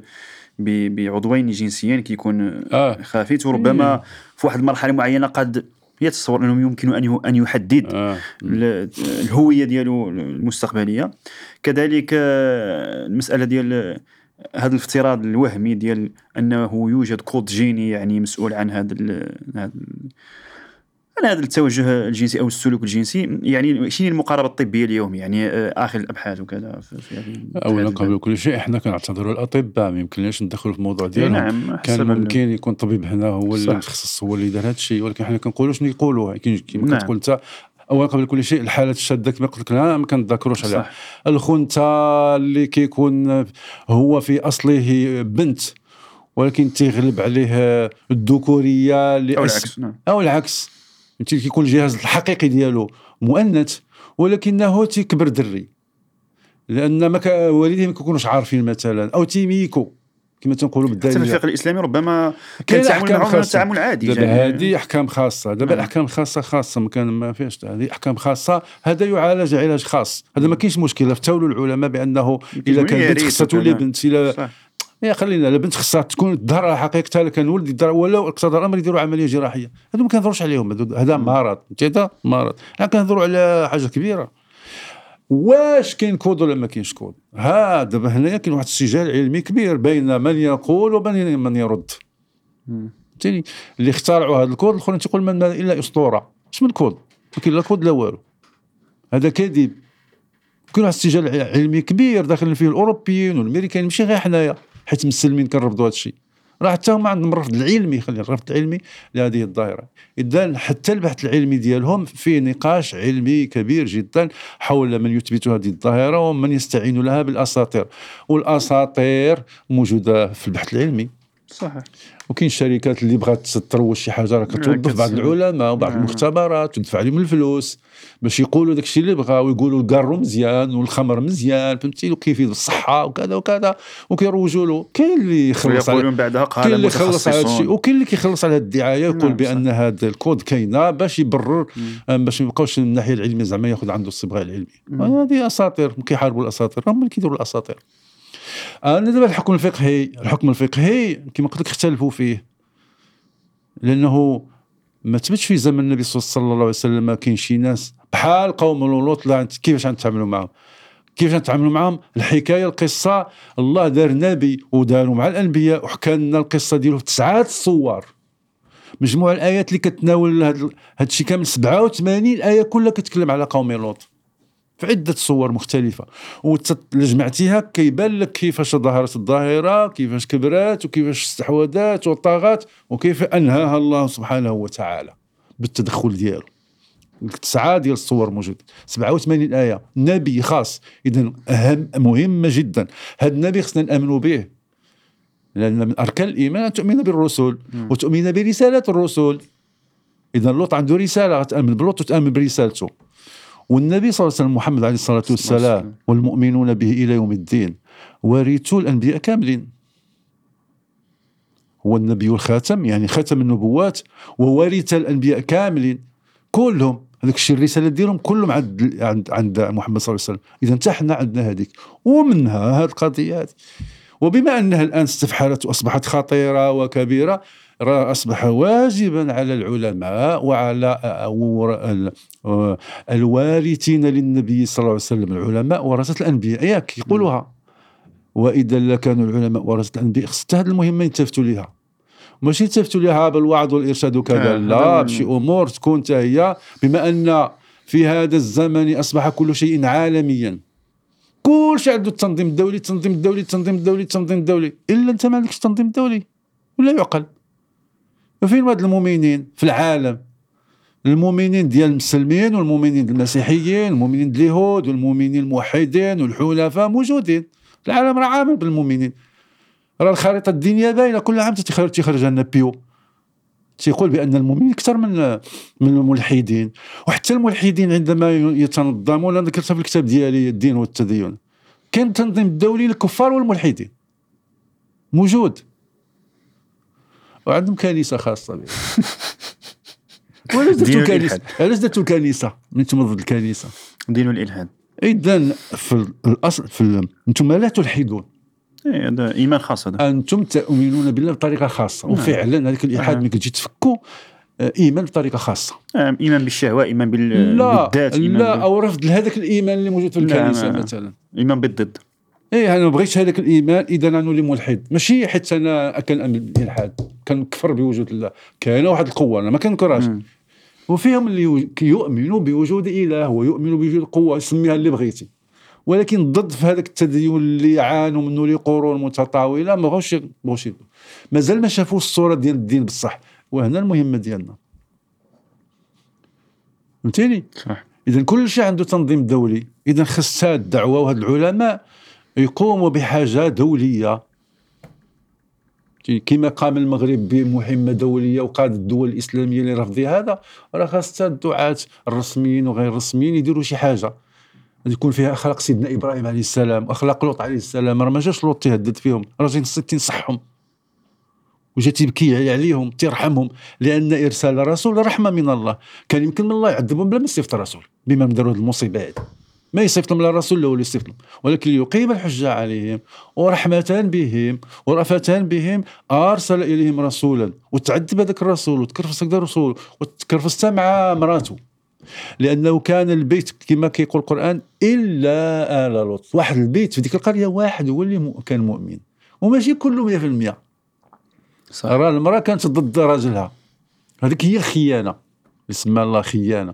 بعضوين جنسيين كيكون آه. خافت وربما في واحد المرحلة معينة قد يتصور أنه يمكن أن أن يحدد آه. ال- الهوية ديالو المستقبلية كذلك المسألة ديال هذا الافتراض الوهمي ديال أنه يوجد كود جيني يعني مسؤول عن هذا هذا على هذا التوجه الجنسي أو السلوك الجنسي؟ يعني شنو المقاربة الطبية اليوم؟ يعني آه، آخر الأبحاث وكذا في هذه هذه قبل كل شيء إحنا كنعتذروا الأطباء ما يمكنناش ندخلوا في الموضوع ديالهم. نعم كان ممكن يكون طبيب هنا هو اللي. متخصص هو اللي دار هذا الشيء ولكن حنا كنقولوا شنو يقولوا. كيما نعم. كتقول أنت اولا قبل كل شيء الحالات الشاذه كما قلت لك ما كنتذكروش عليها. الخنثى اللي كيكون هو في أصله بنت ولكن تيغلب عليه الذكورية اللي أو العكس نعم. أو العكس. فهمتي كيكون الجهاز الحقيقي ديالو مؤنث ولكنه تيكبر دري. لأن ما والديه ما كيكونوش عارفين مثلا أو تيميكو كما تنقولوا بالدارجة. الفقه الإسلامي ربما كان التعامل أحكام معهم. تعامل عادي دابا يعني- هذه أحكام خاصة. دابا نعم. الأحكام الخاصه خاصة ما كان ما فيهاش هذه أحكام خاصة. هذا يعالج علاج خاص. هذا ما كاينش مشكلة. فتاولوا العلماء بأنه الا يقولوا كان بنت خصها تولي. بنت الا يا خلينا لا بنت خصها تكون الظهر حقيقتها لا كان ولد يدار ولا اقتضى الامر يديروا عملية جراحية. هذا ما كنهضروش عليهم هذو- هذا مرض هذا مرض. حنا كنهضروا على حاجة كبيرة. واش كاين كود ولا ما كاينش كود؟ ها دابا هنايا كاين واحد السجال علمي كبير بين من يقول ومن من يرد. مم. فهمتيني اللي اخترعوا هذا الكود الأخرين تيقول من إلا أسطورة. اش من كود ما كاين لا كود لا والو. هذا كذب كاين واحد السجال علمي كبير داخلين فيه الأوروبيين والامريكان ماشي غير حنايا. حيت مسلمين كنرفضوا هذا الشيء راه حتى هما عندهم الرفض العلمي خلينا الرفض العلمي لهذه الظاهره إذا حتى البحث العلمي ديالهم فيه نقاش علمي كبير جدا حول من يثبت هذه الظاهره ومن يستعين لها بالأساطير. والأساطير موجودة في البحث العلمي. صحيح. وكاين الشركات اللي بغات تروج شي حاجة راه كتوظف بعض العلماء وبعض نعم. المختبرات وتدفع عليهم الفلوس باش يقولوا داك الشيء اللي بغاو ويقولوا الكارو مزيان والخمر مزيان فهمتي؟ وكيفيد الصحة وكذا وكذا وكيروجوا له. كاين اللي يخلص على بعدها قال كاين اللي يخلص على هذا الشيء وكاين اللي كيخلص على الدعاية يقول نعم، بأن هذا الكود كاينة باش يبرر باش ما يبقاوش من الناحية العلمية زعما ياخذ عنده الصبغة العلمي هذه أساطير كيحاربوا الأساطير هم اللي كيديروا الأساطير. أنا دابا الحكم الفقهي الحكم الفقهي كما قلت لك اختلفوا فيه. لأنه ما تبتش في زمن النبي صلى الله عليه وسلم كاين شي ناس بحال قوم لوط كيفاش غنتعاملوا معهم كيفاش نتعاملوا معهم الحكاية القصة الله دار نبي وداروا مع الأنبياء وحكى لنا القصة ديالو في تسعه صور مجموع الآيات اللي كتناول هذا الشيء كامل 87 آية كلها كتكلم على قوم لوط. في عدة صور مختلفة. وجمعتيها كيبان لك كيفاش ظهرت الظاهرة كيفاش كبرت وكيفاش استحوذت وطغت وكيف أنهاها الله سبحانه وتعالى بالتدخل ديالو. تسعة ديال الصور موجود 87 آية. نبي خاص. اذا اهم مهمه جدا. هذا النبي خصنا نأمنوا به. لأن من أركان الإيمان أن تؤمن بالرسل وتؤمن برسالة الرسل اذا لوط عنده رسالة تامن بلوط وتأمن برسالته. والنبي صلى الله عليه وسلم محمد عليه الصلاة والسلام والمؤمنون به إلى يوم الدين ورثوا الانبياء كاملين. هو النبي الخاتم يعني ختم النبوات وورث الانبياء كاملين. كلهم هذاك الشيء الرسالة ديالهم كلهم عند عند عند محمد صلى الله عليه وسلم. إذا حتى حنا عندنا هذيك. ومنها هذه القضية هذه. وبما أنها الآن استفحلت وأصبحت خطيرة وكبيرة راه أصبح واجبا على العلماء وعلى الوارثين للنبي صلى الله عليه وسلم العلماء ورثه الأنبياء ياك يقولوها. وإذا لكانوا العلماء ورثه الأنبياء خص حتى هذه المهمه يلتفتوا لها ماشي يلتفتوا لها بالوعظ والإرشاد وكذا. آه، لا بشي أمور تكون هي بما أن في هذا الزمن أصبح كل شيء عالميا. كل شيء عنده التنظيم الدولي التنظيم الدولي التنظيم الدولي التنظيم الدولي. إلا أنت ما عندكش التنظيم الدولي ولا يعقل. فين هاد المؤمنين؟ في العالم. المؤمنين ديال المسلمين والمؤمنين المسيحيين المؤمنين ديال اليهود والمؤمنين الموحدين والحلفاء موجودين. العالم راه عامل بالمؤمنين. راه الخريطة الدينية باينه كل عام تيخرج تيخرج لنا بيو. تيقول بأن المؤمنين أكثر من من الملحدين. وحتى الملحدين عندما يتنظمون أنا ذكرتها في الكتاب ديالي الدين والتدين. كاين التنظيم الدولي للكفار والملحدين. موجود. وعندهم كنيسة خاصة بهم. وعلاش دين درتو كنيسه الإلحاد. علاش درتو كنيسه من أنتم ضد الكنيسة. دين الإلحاد. إذا في الأصل في أنتم لا تلحدون. إيه، هذا إيمان خاص هذا. أنتم تؤمنون بالله بطريقة خاصة. وفعلا هذاك الإلحاد آه. ملي كتجي تفكوا آه، إيمان بطريقة خاصة. آه، إيمان بالشهوة إيمان بال- لا بالذات إيمان لا بال- أو رفض لهذاك الإيمان اللي موجود في لا، الكنيسة لا، لا. مثلا. إيمان بالضد. إيه أنا ما بغيتش هذاك الإيمان إذا أنا نولي ملحد. ماشي حيت أنا كنامن بالالحاد كنكفر بوجود الله. كاينة واحد القوة أنا ما كنكرهاش. وفيهم اللي يؤمنوا بوجود إله ويؤمنوا بوجود قوة سميها اللي بغيتي. ولكن ضد في هذاك التدين اللي عانوا منه لقرون متطاولة ما بغاوش بغاوش مازال ما شافوش الصورة ديال الدين بصح. وهنا المهمه ديالنا. فهمتيني؟ صح. اذا كل شيء عنده تنظيم دولي. اذا خص الدعوة وهاد العلماء يقوموا بحاجة دولية. كما قام المغرب بمهمة دولية وقاد الدول الإسلامية اللي رفضي هذا راه خاص الدعاة الرسميين وغير الرسميين يديروا شي حاجة. يكون فيها أخلاق سيدنا إبراهيم عليه السلام واخلاق لوط عليه السلام راه ما جاش لوط تيهدد فيهم راه جاي تنصحهم وجا تيبكي عليهم تيرحمهم لأن إرسال رسول رحمة من الله. كان يمكن من الله يعذبهم بلا ما يصيفط رسول بما داروا هذه المصيبه هذه ما يصيفط لهم لا الرسول اللي يصيفط لهم ولكن ليقيم الحجة عليهم ورحمة بهم ورأفة بهم أرسل إليهم رسولا وتعذب هذاك الرسول وتكرفس هذاك الرسول وتكرفس مع مراته. لأنه كان البيت كما كيقول القرآن إلا آل لوط. واحد البيت في ديك القرية واحد هو اللي كان مؤمن. وماشي كله 100% صح. راه المرأة كانت ضد راجلها. هذيك هي الخيانة. اسمها الله خيانة.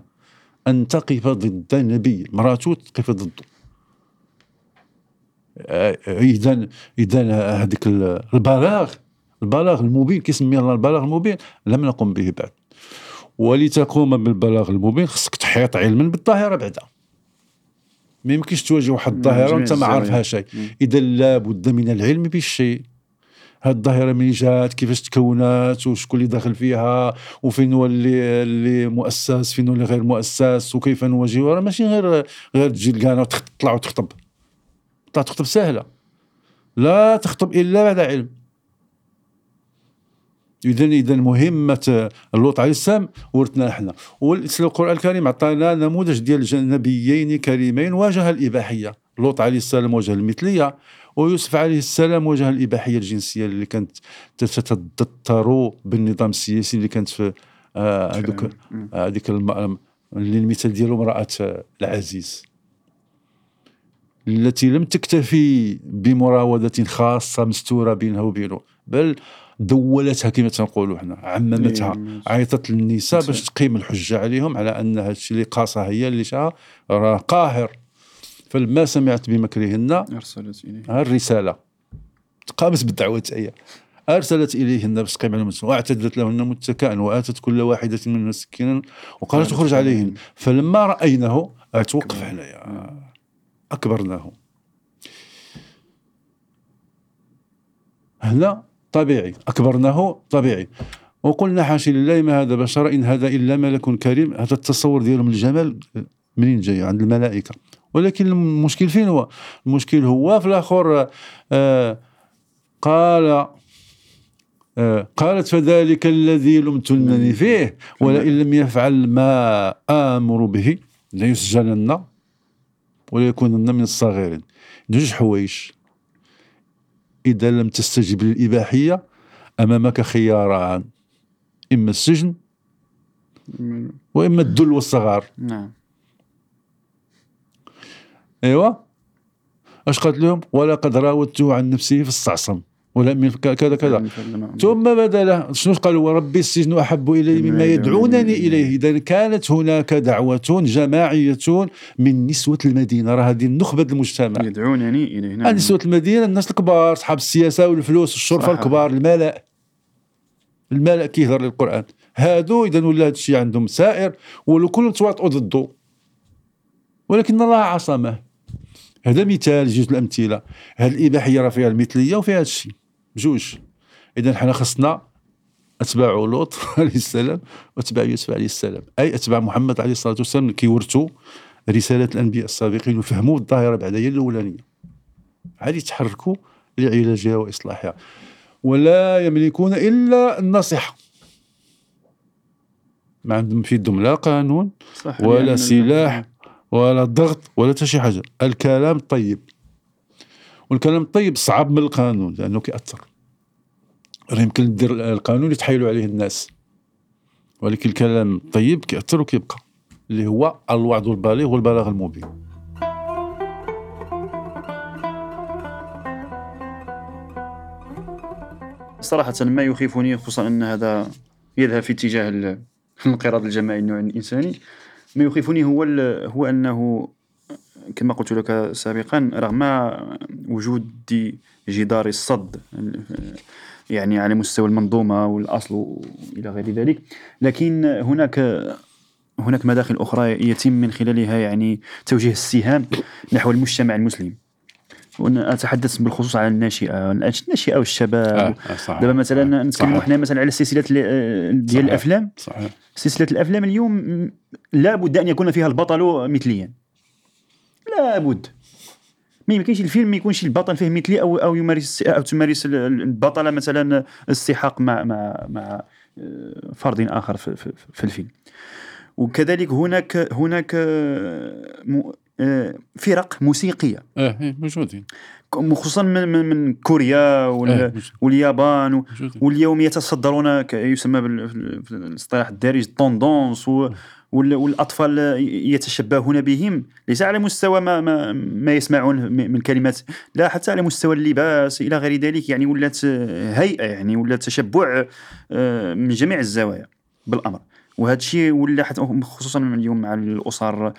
أن تقف ضد نبي مراته تقف ضده. إذا إذا هذيك البلاغ البلاغ المبين كيسمي الله البلاغ المبين لم نقم به بعد. ولتقوم بالبلاغ المبين خصك تحيط علما بالظاهره بعدا. ما يمكنش تواجه واحد الظاهره وأنت ما عارفها شيء. إذا لابد من العلم بالشيء. هاد الظاهرة من جات كيفاش تكونات وشكون اللي داخل فيها وفين هو اللي اللي مؤسس فين هو اللي غير مؤسس وكيف نواجهها راه ماشي غير غير تجي لكانا وتطلع وتخطب. تطلع تخطب سهلة. لا تخطب إلا بعد علم. اذا اذا مهمة اللوط عليه السلام ورثنا إحنا والقران الكريم عطانا نموذج ديال نبيين كريمين واجه الإباحية. لوط عليه السلام واجه المثلية. ويوسف عليه السلام واجه الإباحية الجنسية اللي كانت تتضطر بالنظام السياسي اللي كانت في آه، هذوك هذيك اللي المثال ديالو امرأة العزيز التي لم تكتفي بمراودة خاصة مستورة بينها وبينه بل دولتها كما تنقولوا حنا عممتها إيه، عيطت للنساء باش تقيم الحجة عليهم على أن هذا الشيء اللي قاصها هي اللي شاء راه قاهر. فلما سمعت بمكرهن أرسلت إليه. الرسالة. قامت بالدعوة هي أرسلت إليهن تقيم عليهم واعتدت لهن متكئا وآتت كل واحدة منهن سكينا وقالت اخرج عليهن فلما رأينه توقف هنايا أكبرناه. هنا طبيعي. أكبرناه طبيعي. وقلنا حاشا لله ما هذا بشر؟ إن هذا إلا ملك كريم. هذا التصور ديالهم الجمال. منين جاي؟ عند الملائكة. ولكن المشكل فين هو؟ المشكل هو في الآخر آه قال آه قالت فذلك الذي لمتنني فيه ولئن لم يفعل ما آمر به ليسجنن وليكونن من الصغيرين جوج حوايج إذا لم تستجب للإباحية أمامك خياران إما السجن وإما الذل والصغار. نعم. ايوا اش قالت لهم ولقد راودته عن نفسه في الصعصم. ولا كذا كذا. ثم بدأ له شنو قال وربي السجن أحب إلي مما يدعونني إليه. اذا كانت هناك دعوة جماعية من نسوة المدينة. راه هذه النخبة المجتمع. يدعونني اليه نعم نسوة المدينة الناس الكبار اصحاب السياسة والفلوس الشرفه الكبار. الملأ. الملأ كيهضر للقرآن. هادو اذا ولا هذا الشيء عندهم سائر ولو كل تواطؤوا ضده. ولكن الله عصمه. هذا مثال جوج الأمثلة. هذه الإباحية راه فيها المثلية وفيها هذا الشيء. بجوج اذا حنا خصنا أتباع لوط عليه السلام وأتباع يوسف عليه السلام. أي أتباع محمد عليه الصلاة والسلام كيورثوا رسالة الأنبياء السابقين وفهموا الظاهرة بعد هي الأولانية. عاد يتحركوا لعلاجها وإصلاحها. ولا يملكون إلا النصيحة. ما عندهم في يدهم لا قانون ولا سلاح. ولا ضغط ولا حتى شي حاجة. الكلام الطيب والكلام الطيب صعب من القانون لأنه كيأثر. يمكن دير القانون يتحايلوا عليه الناس. ولكن الكلام الطيب كيأثر وكيبقى. اللي هو الوعد البالغ والبلاغ المبين. صراحة ما يخيفني خصوصا أن هذا يذهب في اتجاه الانقراض الجماعي النوع الإنساني. ما يخيفني هو هو أنه كما قلت لك سابقا رغم وجود جدار الصد يعني على مستوى المنظومة والأصل والى غير ذلك لكن هناك هناك مداخل أخرى يتم من خلالها يعني توجيه السهام نحو المجتمع المسلم. وأنا أتحدث بالخصوص على الناشئة الناشئة والشباب آه، آه،. دابا مثلا آه، نتكلموا. حنا مثلا على السلسله ديال. الأفلام صحيح سلسلة الأفلام اليوم م- لا بد أن يكون فيها البطل مثليا لا بد ما يمكنش الفيلم ما يكونش البطل فيه مثلي أو أو يمارس أو تمارس ال- ال- البطله مثلا استحاق مع مع مع آه، فرد آخر في, في, في الفيلم وكذلك هناك هناك آه، فرق موسيقية. آه إيه، موجودين خصوصا من, من, من كوريا وال- آه، موجود- واليابان و- واليوم يتصدرون يسمى بال- في الاصطلاح الدارج طوندونس و والأطفال يتشبهون بهم ليس على مستوى ما ما, ما يسمعون من كلمات. لا حتى على مستوى اللباس إلى غير ذلك يعني ولات هيئة يعني ولات تشبع آه، من جميع الزوايا بالأمر. وهذا الشيء ولا خصوصا اليوم مع الأسر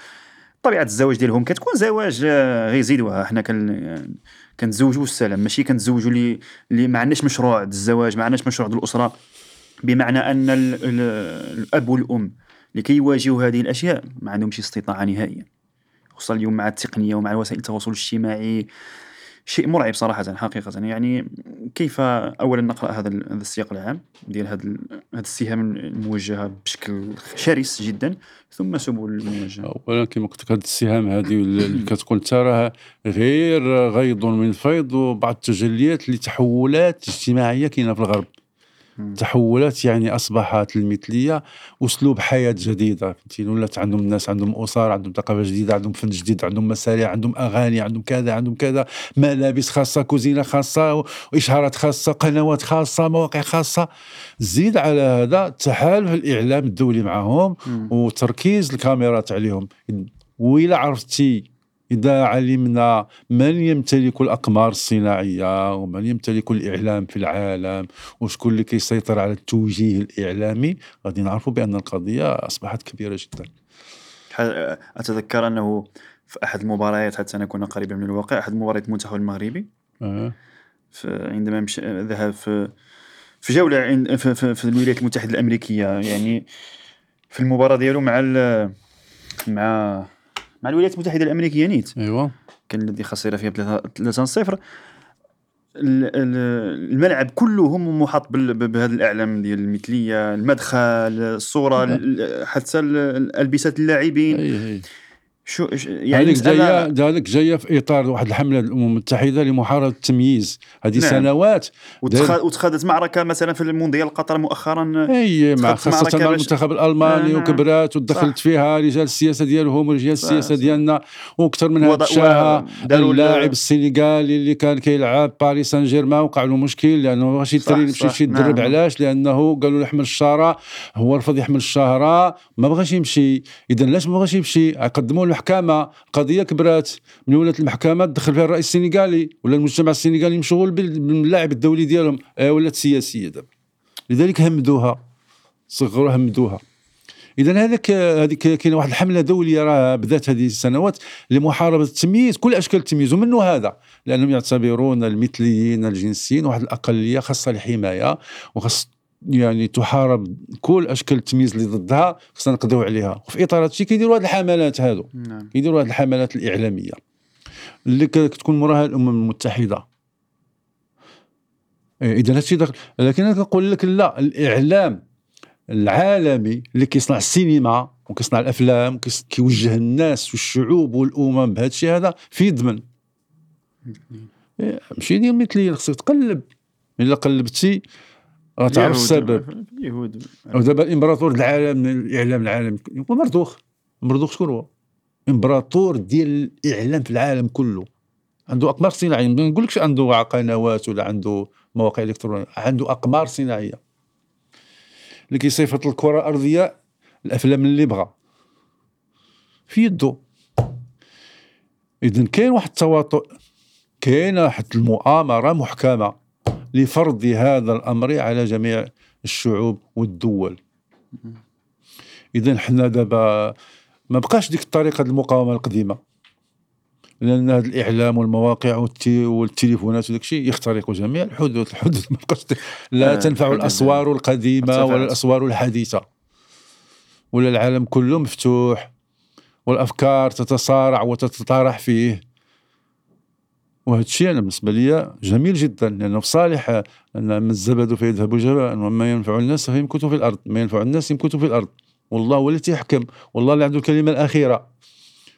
طبيعه الزواج ديالهم كتكون زواج آه، غير زيدوها حنا كن كنتزوجوا السلام. ماشي كنتزوجوا اللي اللي ما عندناش مشروع الزواج ما عندناش مشروع الأسرة. بمعنى أن ال ال الأب والأم لكي يواجهوا هذه الأشياء ما عندهمش استطاعة نهائيا. خصوصا اليوم مع التقنية ومع وسائل التواصل الاجتماعي. شيء مرعب صراحة حقيقة. يعني كيف اولا نقرأ هذا هذا السياق العام ديال هذا هذه السهام الموجهه بشكل شرس جدا ثم سبل المواجهه اولا كما قلت لك هذه السهام هذه اللي كتكون تراها غير غيض من فيض وبعض التجليات لتحولات اجتماعية كاينة في الغرب. مم. تحولات يعني أصبحت المثلية اسلوب حياة جديدة فهمتيني ولات عندهم الناس عندهم أسر عندهم ثقافة جديدة عندهم فن جديد عندهم مسارح عندهم أغاني عندهم كذا عندهم كذا ملابس خاصة كوزينة خاصة واشهارات خاصة قنوات خاصة مواقع خاصة زيد على هذا تحالف الإعلام الدولي معهم. وتركيز الكاميرات عليهم وإلا عرفتي إذا علمنا من يمتلك الأقمار الصناعية ومن يمتلك الإعلام في العالم وشكون اللي كيسيطر على التوجيه الإعلامي. غادي نعرفوا بأن القضية أصبحت كبيرة جدا. أتذكر أنه في أحد المباريات حتى نكون قريبا من الواقع أحد مباريات المنتخب المغربي. في عندما ذهب في في عند في, في, في الولايات المتحدة الأمريكية. يعني في المباراة ديالو مع مع مع الولايات المتحدة الأمريكية نيت. أيوة. كان الذي خسر فيها 3 0 الملعب كلهم محاط بال- ب- بهذا الإعلام ديال المثلية المدخل الصورة ال- حتى ال- البسه اللاعبين. أي أي. شو يعني هذيك جاية هذيك جاية في إطار واحد الحملة الأمم المتحدة لمحاربة التمييز هذه نعم. سنوات وتخ- وتخذت معركة مثلا في المونديال قطر مؤخرا أي مع خاصة مع باش- المنتخب الألماني آه، وكبرات ودخلت. فيها رجال السياسة ديالهم ورجال السياسة. ديالنا وأكثر من هذا الشاهة اللاعب السنغالي اللي كان كيلعب باريس سان جيرمان وقع له مشكل لأنه صح، يترين يمشي يتدرب نعم. علاش لأنه قالوا له يحمل الشاره هو رفض يحمل الشهرة ما بغاش يمشي اذا علاش ما بغاش يمشي قدموا المحكمة. قضية كبرات من ولات المحكمة دخل فيها الرئيس السنغالي ولا المجتمع السنغالي مشغول بال- باللاعب الدولي ديالهم آه، ولات سياسيه دابا. لذلك همدوها صغروا همدوها. اذا هذاك هذيك كاينة واحد الحملة دولية راه بدات هذه السنوات لمحاربة التمييز كل أشكال التمييز ومنه هذا لأنهم يعتبرون المثليين الجنسيين واحد الأقلية خاصة الحماية وخاص يعني تحارب كل أشكال التمييز اللي ضدها خصنا نقضيو عليها. وفي إطار هذا الشيء كيديروا هذه الحملات هذو نعم. كيديروا هذه الحملات الإعلامية. اللي كتكون موراها الأمم المتحدة. إذا هادشي داخل لكن أنا كنقول لك لا الإعلام العالمي اللي كيصنع السينما وكيصنع الأفلام كيوجه الناس والشعوب والأمم بهذا الشيء هذا في ضمن إيه، ماشي ديال مثليا خصك تقلب. إلا قلبتي غتعرف اليهود- السبب. اليهود ودابا الامبراطور العالم الإعلام العالمي هو مرضوخ. مرضوخ شكون هو؟ إمبراطور ديال الإعلام في العالم كله. عنده أقمار صناعية. ما نقولكش عنده قنوات ولا عنده مواقع إلكترونية. عنده أقمار صناعية. اللي كيصيفط الكرة الأرضية الأفلام اللي بغى. في يدو اذا كاين واحد التواطؤ. كاينة واحد المؤامرة محكمة. لفرض هذا الأمر على جميع الشعوب والدول. اذا حنا دابا ما بقاش ديك الطريقة المقاومة القديمة. لأن هذا الإعلام والمواقع والتليفونات وداك الشيء يخترق جميع الحدود الحدود. ما بقاش لا آه، تنفع. الأسوار القديمة. ولا الأسوار الحديثة. ولا العالم كله مفتوح والأفكار تتصارع وتتطارح فيه. وهذا الشيء أنا بالنسبة لي جميل جدا لأنه في صالح أن من الزبد فيذهب جباء وما ينفع الناس فيمكث في الأرض ما ينفع الناس يمكث في الأرض. والله هو الذي يحكم والله اللي عنده الكلمة الأخيرة.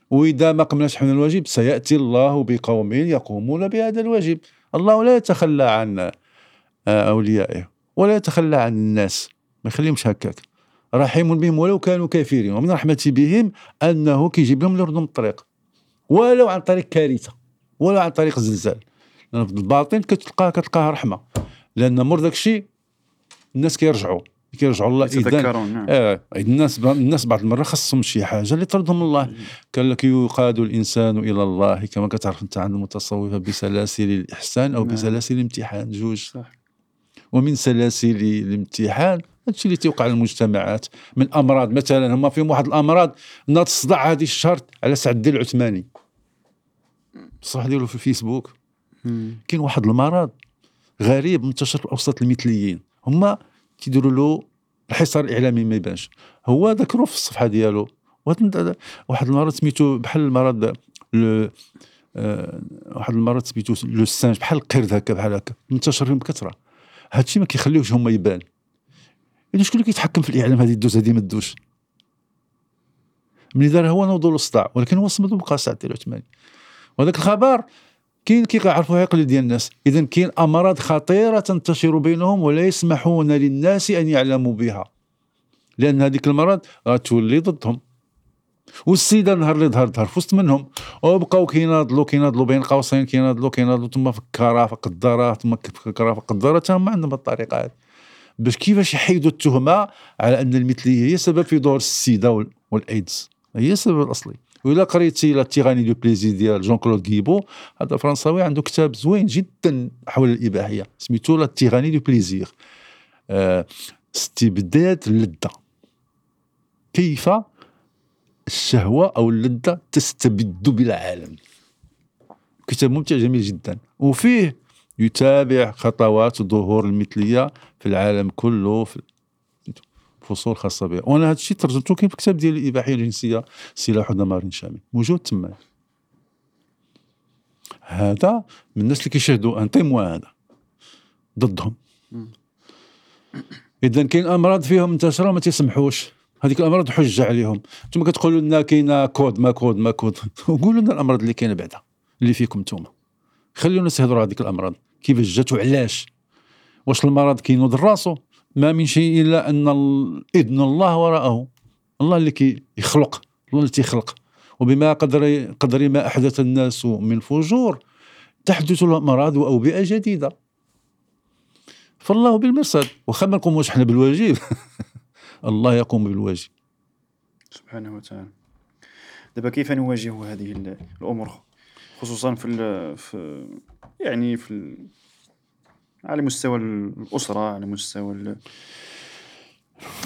وإذا ما قمناش حنا الواجب سيأتي الله بقوم يقومون بهذا الواجب. الله لا يتخلى عن أوليائه ولا يتخلى عن الناس. ما يخليهمش هكاك. رحيم بهم ولو كانوا كافرين ومن رحمته بهم أنه كيجيب لهم لردهم الطريق. ولو عن طريق كارثة. ولو عن طريق زلزال لأن في الباطن كتلقاه كتلقاها رحمة. لأن مر داك الشيء الناس كيرجعوا. كيرجعوا الله اذا يتذكرون نعم. آه الناس الناس بعض المره خصهم شي حاجة اللي ترضهم الله. قال لك يقاد الإنسان إلى الله كما كتعرف أنت عند المتصوفة بسلاسل الإحسان أو نعم. بسلاسل الامتحان. جوج. صح. ومن سلاسل الامتحان هادشي اللي تيوقع للمجتمعات من أمراض مثلا هما فيهم واحد الأمراض الصداع هذه الشهر على سعد الدين العثماني. بصح ديالو في الفيسبوك. كاين واحد المرض غريب منتشر في اوسط المثليين هما كيديروا له الحصار الإعلامي ما يبانش. هو ذكروه في الصفحة ديالو. واحد المرض سميتو بحال المرض لو آه، واحد المرض سميتو لو سانج بحال القرد هكا بحال هكا. منتشر فيهم بكثره هادشي ما كيخليوش هما يبان. إذا شكون اللي كيتحكم في الإعلام هذه دوز هذه ما دوش ملي دار هو نوضوا له الصداع ولكن هو صمد وبقى الدين العثماني وهذاك الخبر كاين كيعرفوها يقل ديال الناس. اذا كاين أمراض خطيرة تنتشر بينهم ولا يسمحون للناس أن يعلموا بها. لأن هذيك المرض غتولي ضدهم. والسيدة نهار اللي ظهر ظهر في وسط منهم. وبقاو كيناضلوا كيناضلوا بين قوسين كيناضلوا كيناضلوا الكرافه قداره ثم في الكرافه قداره حتى هما عندهم الطريقة هذه. باش كيفاش يحيدوا التهمة؟ على أن المثلية هي سبب في ظهور السيدا وال- والأيدز. هي السبب الأصلي. وإلا قريتي La tyrannie du plaisir ديال Jean-Claude Guillebaud هذا فرنساوي عنده كتاب زوين جدا حول الإباحية سميتو La tyrannie du plaisir. آه استبداد اللذه كيف الشهوة أو اللذة تستبد بالعالم؟ كتاب ممتع جميل جدا. وفيه يتابع خطوات ظهور المثلية في العالم كله في فصول خاصة بها وأنا هذا الشيء ترجمته كاين في الكتاب ديال الإباحية الجنسية سلاح دمار شامل. موجود تما. هذا من الناس اللي كيشاهدوا un témoin هذا. ضدهم. اذا كاين أمراض فيهم منتشره وما تيسمحوش هذيك الأمراض حجة عليهم. أنتم كتقولوا لنا كاينة كود ما كود ما كود. قولوا لنا الأمراض اللي كاينة بعدا اللي فيكم نتوما. خليونا الناس يهضروا على هذيك الأمراض. كيفاش جات وعلاش واش المرض كينوض راسو ما من شيء إلا أن إذن الله وراءه. الله اللي كيخلق الله اللي تيخلق وبما قدر قدر ما أحدث الناس من فجور تحدث الأمراض وأوبئة جديدة. فالله بالمرصاد واخا ما نقوموش حنا بالواجب. الله يقوم بالواجب. سبحانه وتعالى. دابا كيف نواجه هذه ال- الأمور خصوصا في في يعني في على مستوى الأسرة على مستوى ال-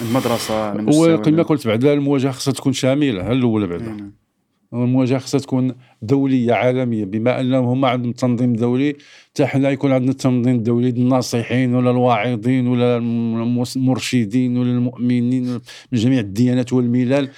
المدرسة على مستوى وكما ال- قلت بعدا المواجهة خصها تكون شاملة الاولى بعدا. المواجهة خصها تكون دولية عالمية بما أنهم هما عندهم تنظيم دولي حتى حنا يكون عندنا التنظيم الدولي الناصحين ولا الواعظين ولا المرشدين ولا المؤمنين من جميع الديانات والملل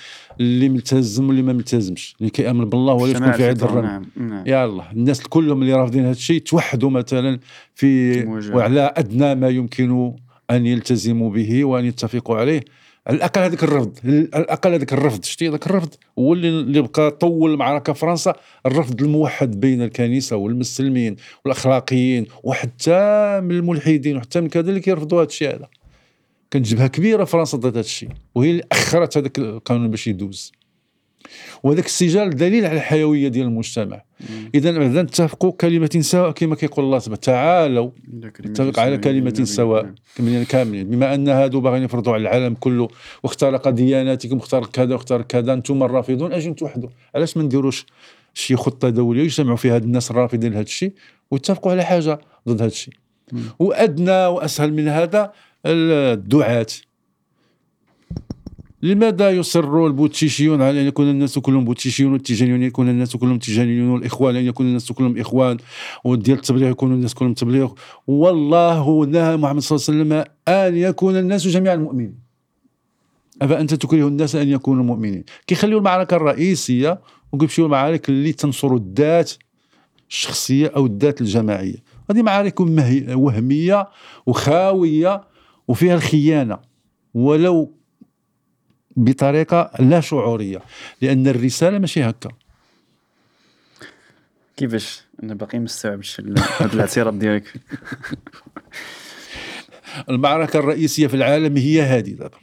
اللي ملتزم واللي ما ملتزمش اللي كيأمن بالله ولا يكون في عيد الرب نعم نعم. يا الله الناس كلهم اللي رافضين هذا الشيء توحدوا مثلا في. وعلى أدنى ما يمكن أن يلتزموا به وأن يتفقوا عليه. على الاقل هذاك الرفض على الاقل هذاك الرفض شتي هذاك الرفض؟ هو اللي بقى طول المعركه في فرنسا الرفض الموحد بين الكنيسة والمسلمين والأخلاقيين وحتى من الملحدين وحتى من كذا اللي كيرفضوا هذا الشيء هذا. كانت جبهة كبيرة فرنسا ضد هذا الشيء وهي اللي أخرت هذاك القانون باش يدوز. وهذاك السجال دليل على الحيوية ديال المجتمع. اذا بعدا نتفقوا كلمة سواء كما كيقول الله تبارك تعالوا نتفق على بين سواء النبي. كاملين. بما أن هادو باغيين يفرضوا على العالم كله واخترق دياناتكم واخترق كذا واخترق كذا أنتم الرافضون أجي نتوحدوا. علاش ما نديروش شي خطة دولية يجتمعوا فيها هاد الناس الرافضين لهذا الشيء ويتفقوا على حاجة ضد هذا الشيء. وأدنى وأسهل من هذا الدعاة. لماذا يصر البوتشيشيون على أن يكون الناس كلهم بوتشيشيون والتيجانيون يكون الناس كلهم تيجانيون والإخوان أن يكون الناس كلهم إخوان وديال التبليغ يكون الناس كلهم تبليغ. والله نهى محمد صلى الله عليه وسلم أن يكون الناس جميعا مؤمنين. أفأنت تكره الناس أن يكونوا مؤمنين؟ كيخليوا المعركة الرئيسية وكيمشيو المعارك اللي تنصر الذات الشخصية أو الذات الجماعية. هذه معارك وهمية وخاوية وفيها الخيانة. ولو بطريقة لا شعورية لأن الرسالة ماشي هكا. كيفاش؟ أنا باقي ما استوعبتش هذا الاعتراض ديالك. المعركة الرئيسية في العالم هي هذه دابا.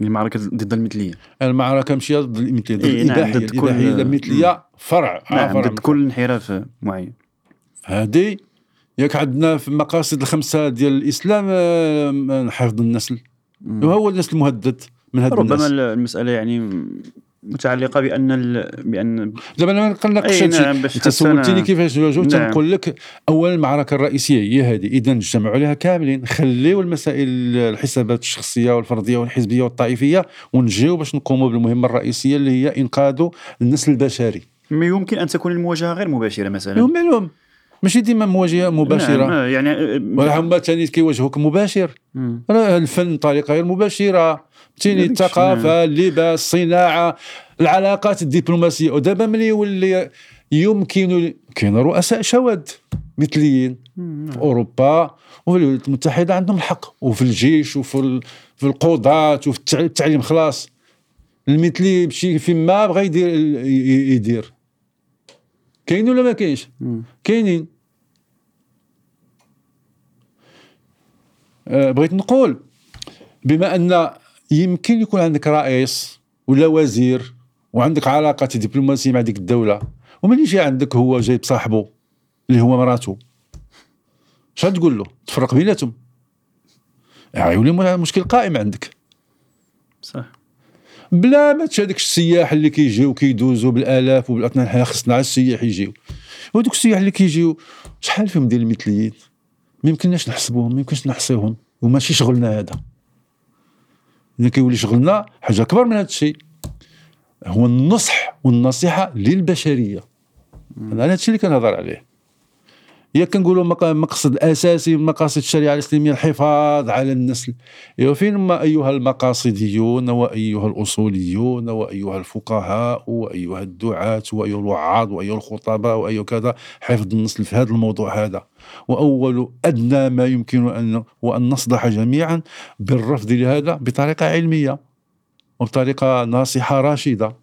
المعركة ضد المثلية. المعركة ماشي ضد المثلية إيه نعم ضد كل المثليه فرع نعم فرع ضد كل انحراف معين. هذه ياك عندنا في المقاصد الخمسة ديال الإسلام آه، حفظ النسل. وهو النسل المهدد. من هذا ربما الناس. المسألة يعني متعلقة بأن ال... بأن دابا أنا ما كنناقش نعم أنت سولتيني كيفاش جاوبت نعم. تنقول لك اولا المعركة الرئيسية هي هذه. إذا نجتمعوا عليها كاملين. خليوا المسائل الحسابات الشخصية والفردية والحزبية والطائفية ونجيو باش نقوموا بالمهمة الرئيسية اللي هي إنقاذ النسل البشري. ما يمكن أن تكون المواجهة غير مباشرة مثلا. معلوم ماشي ديما مواجهة مباشرة. نعم يعني ولا هما ثاني كيواجهوك مباشر. الفن طريقة غير مباشرة. فهمتيني الثقافة اللباس الصناعه العلاقات الدبلوماسية. ودابا ملي يولي يمكن كاين رؤساء شواذ مثليين في أوروبا وفي الولايات المتحدة عندهم الحق وفي الجيش وفي في القضاة وفي التعليم خلاص. المثلي يمشي فيما بغى يدير يدير. كاين ولا ما كاينش؟ كاينين. أه بغيت نقول بما أن يمكن يكون عندك رئيس ولا وزير وعندك علاقات دبلوماسية مع ديك الدولة ومن يجي عندك هو جايب صاحبه اللي هو مراته اش تقول له؟ تفرق بيناتهم. يولي مشكل قائم عندك. صح. بلا ما هذاك السياح اللي كيجيو كيدوزوا بالآلاف وبالاثناء حنا خصنا السياح يجيو. وهذوك السياح اللي كيجيو شحال فيهم ديال المثليين؟ ما يمكنناش نحسبوهم ما يمكنش نحصيهم وماشي شغلنا هذا. اذا كيولي شغلنا حاجة اكبر من هذا الشيء هو النصح والنصيحة للبشرية. هذا الشيء اللي كنهضر عليه. يا كنقولوا مقصد الأساسي من مقاصد الشريعة الإسلامية الحفاظ على النسل. إيوا فين ما أيها المقاصديون وايها الأصوليون وايها الفقهاء وايها الدعاة وايها الوعاظ وايها الخطباء وايها كذا حفظ النسل في هذا الموضوع هذا. وأول أدنى ما يمكن ان وأن نصدح جميعا بالرفض لهذا بطريقة علمية وبطريقة ناصحة راشدة.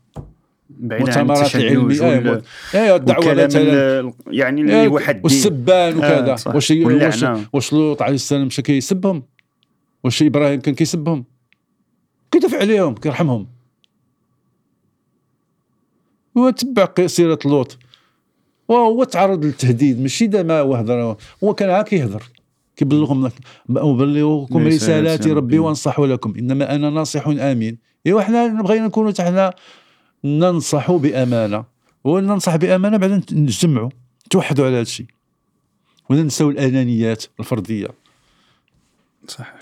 مؤتمرات العلميه أيوه الدعوة مثلا. يعني اللي هو حد والسبان وكذا. آه واش واش واش لوط عليه السلام مشى كيسبهم واش إبراهيم كان كيسبهم كيدافع عليهم كيرحمهم وتبع سيره لوط. وهو تعرض للتهديد ماشي دابا هو هضر هو كان عا كيهضر كيبلغهم أبلغكم رسالات ربي وأنصح لكم. إنما أنا ناصح آمين. ايوا حنا بغينا نكونوا حنا ننصح بأمانة. وننصح بأمانة بعد نجتمعوا توحدوا على هذا الشيء. وننسوا الأنانيات الفردية. صح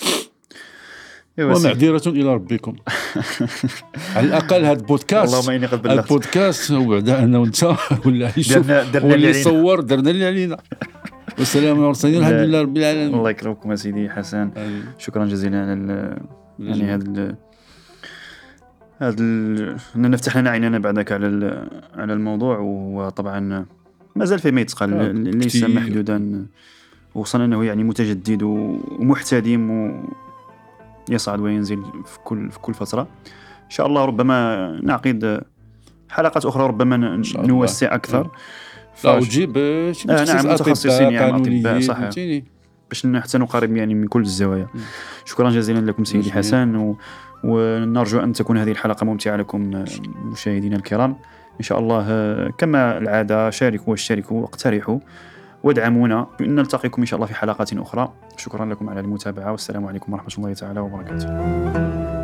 ومعذرة إلى ربكم. على الأقل هذا البودكاست اللهم إني قد بلغت. البودكاست وبعد أنا وأنت ولا يشوف درنا اللي يصور درنا اللي علينا. والسلام على المرسلين الحمد لله رب العالمين. الله يكرمكم سيدي حسن. شكرا جزيلا على يعني هذا هذا ال... نفتح لنا عيننا بعدك على على الموضوع. وطبعا مازال فيه ما يتقال آه، ليس محدودا. وصلنا إنه يعني متجدد ومحتدم ويصعد وينزل في كل في كل فترة. إن شاء الله ربما نعقد حلقات أخرى ربما نوسع أكثر. لا وتجيب آه نعم متخصصين يعني أطباء صحيح. باش حتى نقارب يعني من كل الزوايا. شكرا جزيلا لكم سيدي حسن و... ونرجو أن تكون هذه الحلقة ممتعة لكم مشاهدينا الكرام. إن شاء الله كما العادة شاركوا واشتركوا واقترحوا وادعمونا. نلتقيكم إن شاء الله في حلقات أخرى. شكرا لكم على المتابعة والسلام عليكم ورحمة الله تعالى وبركاته.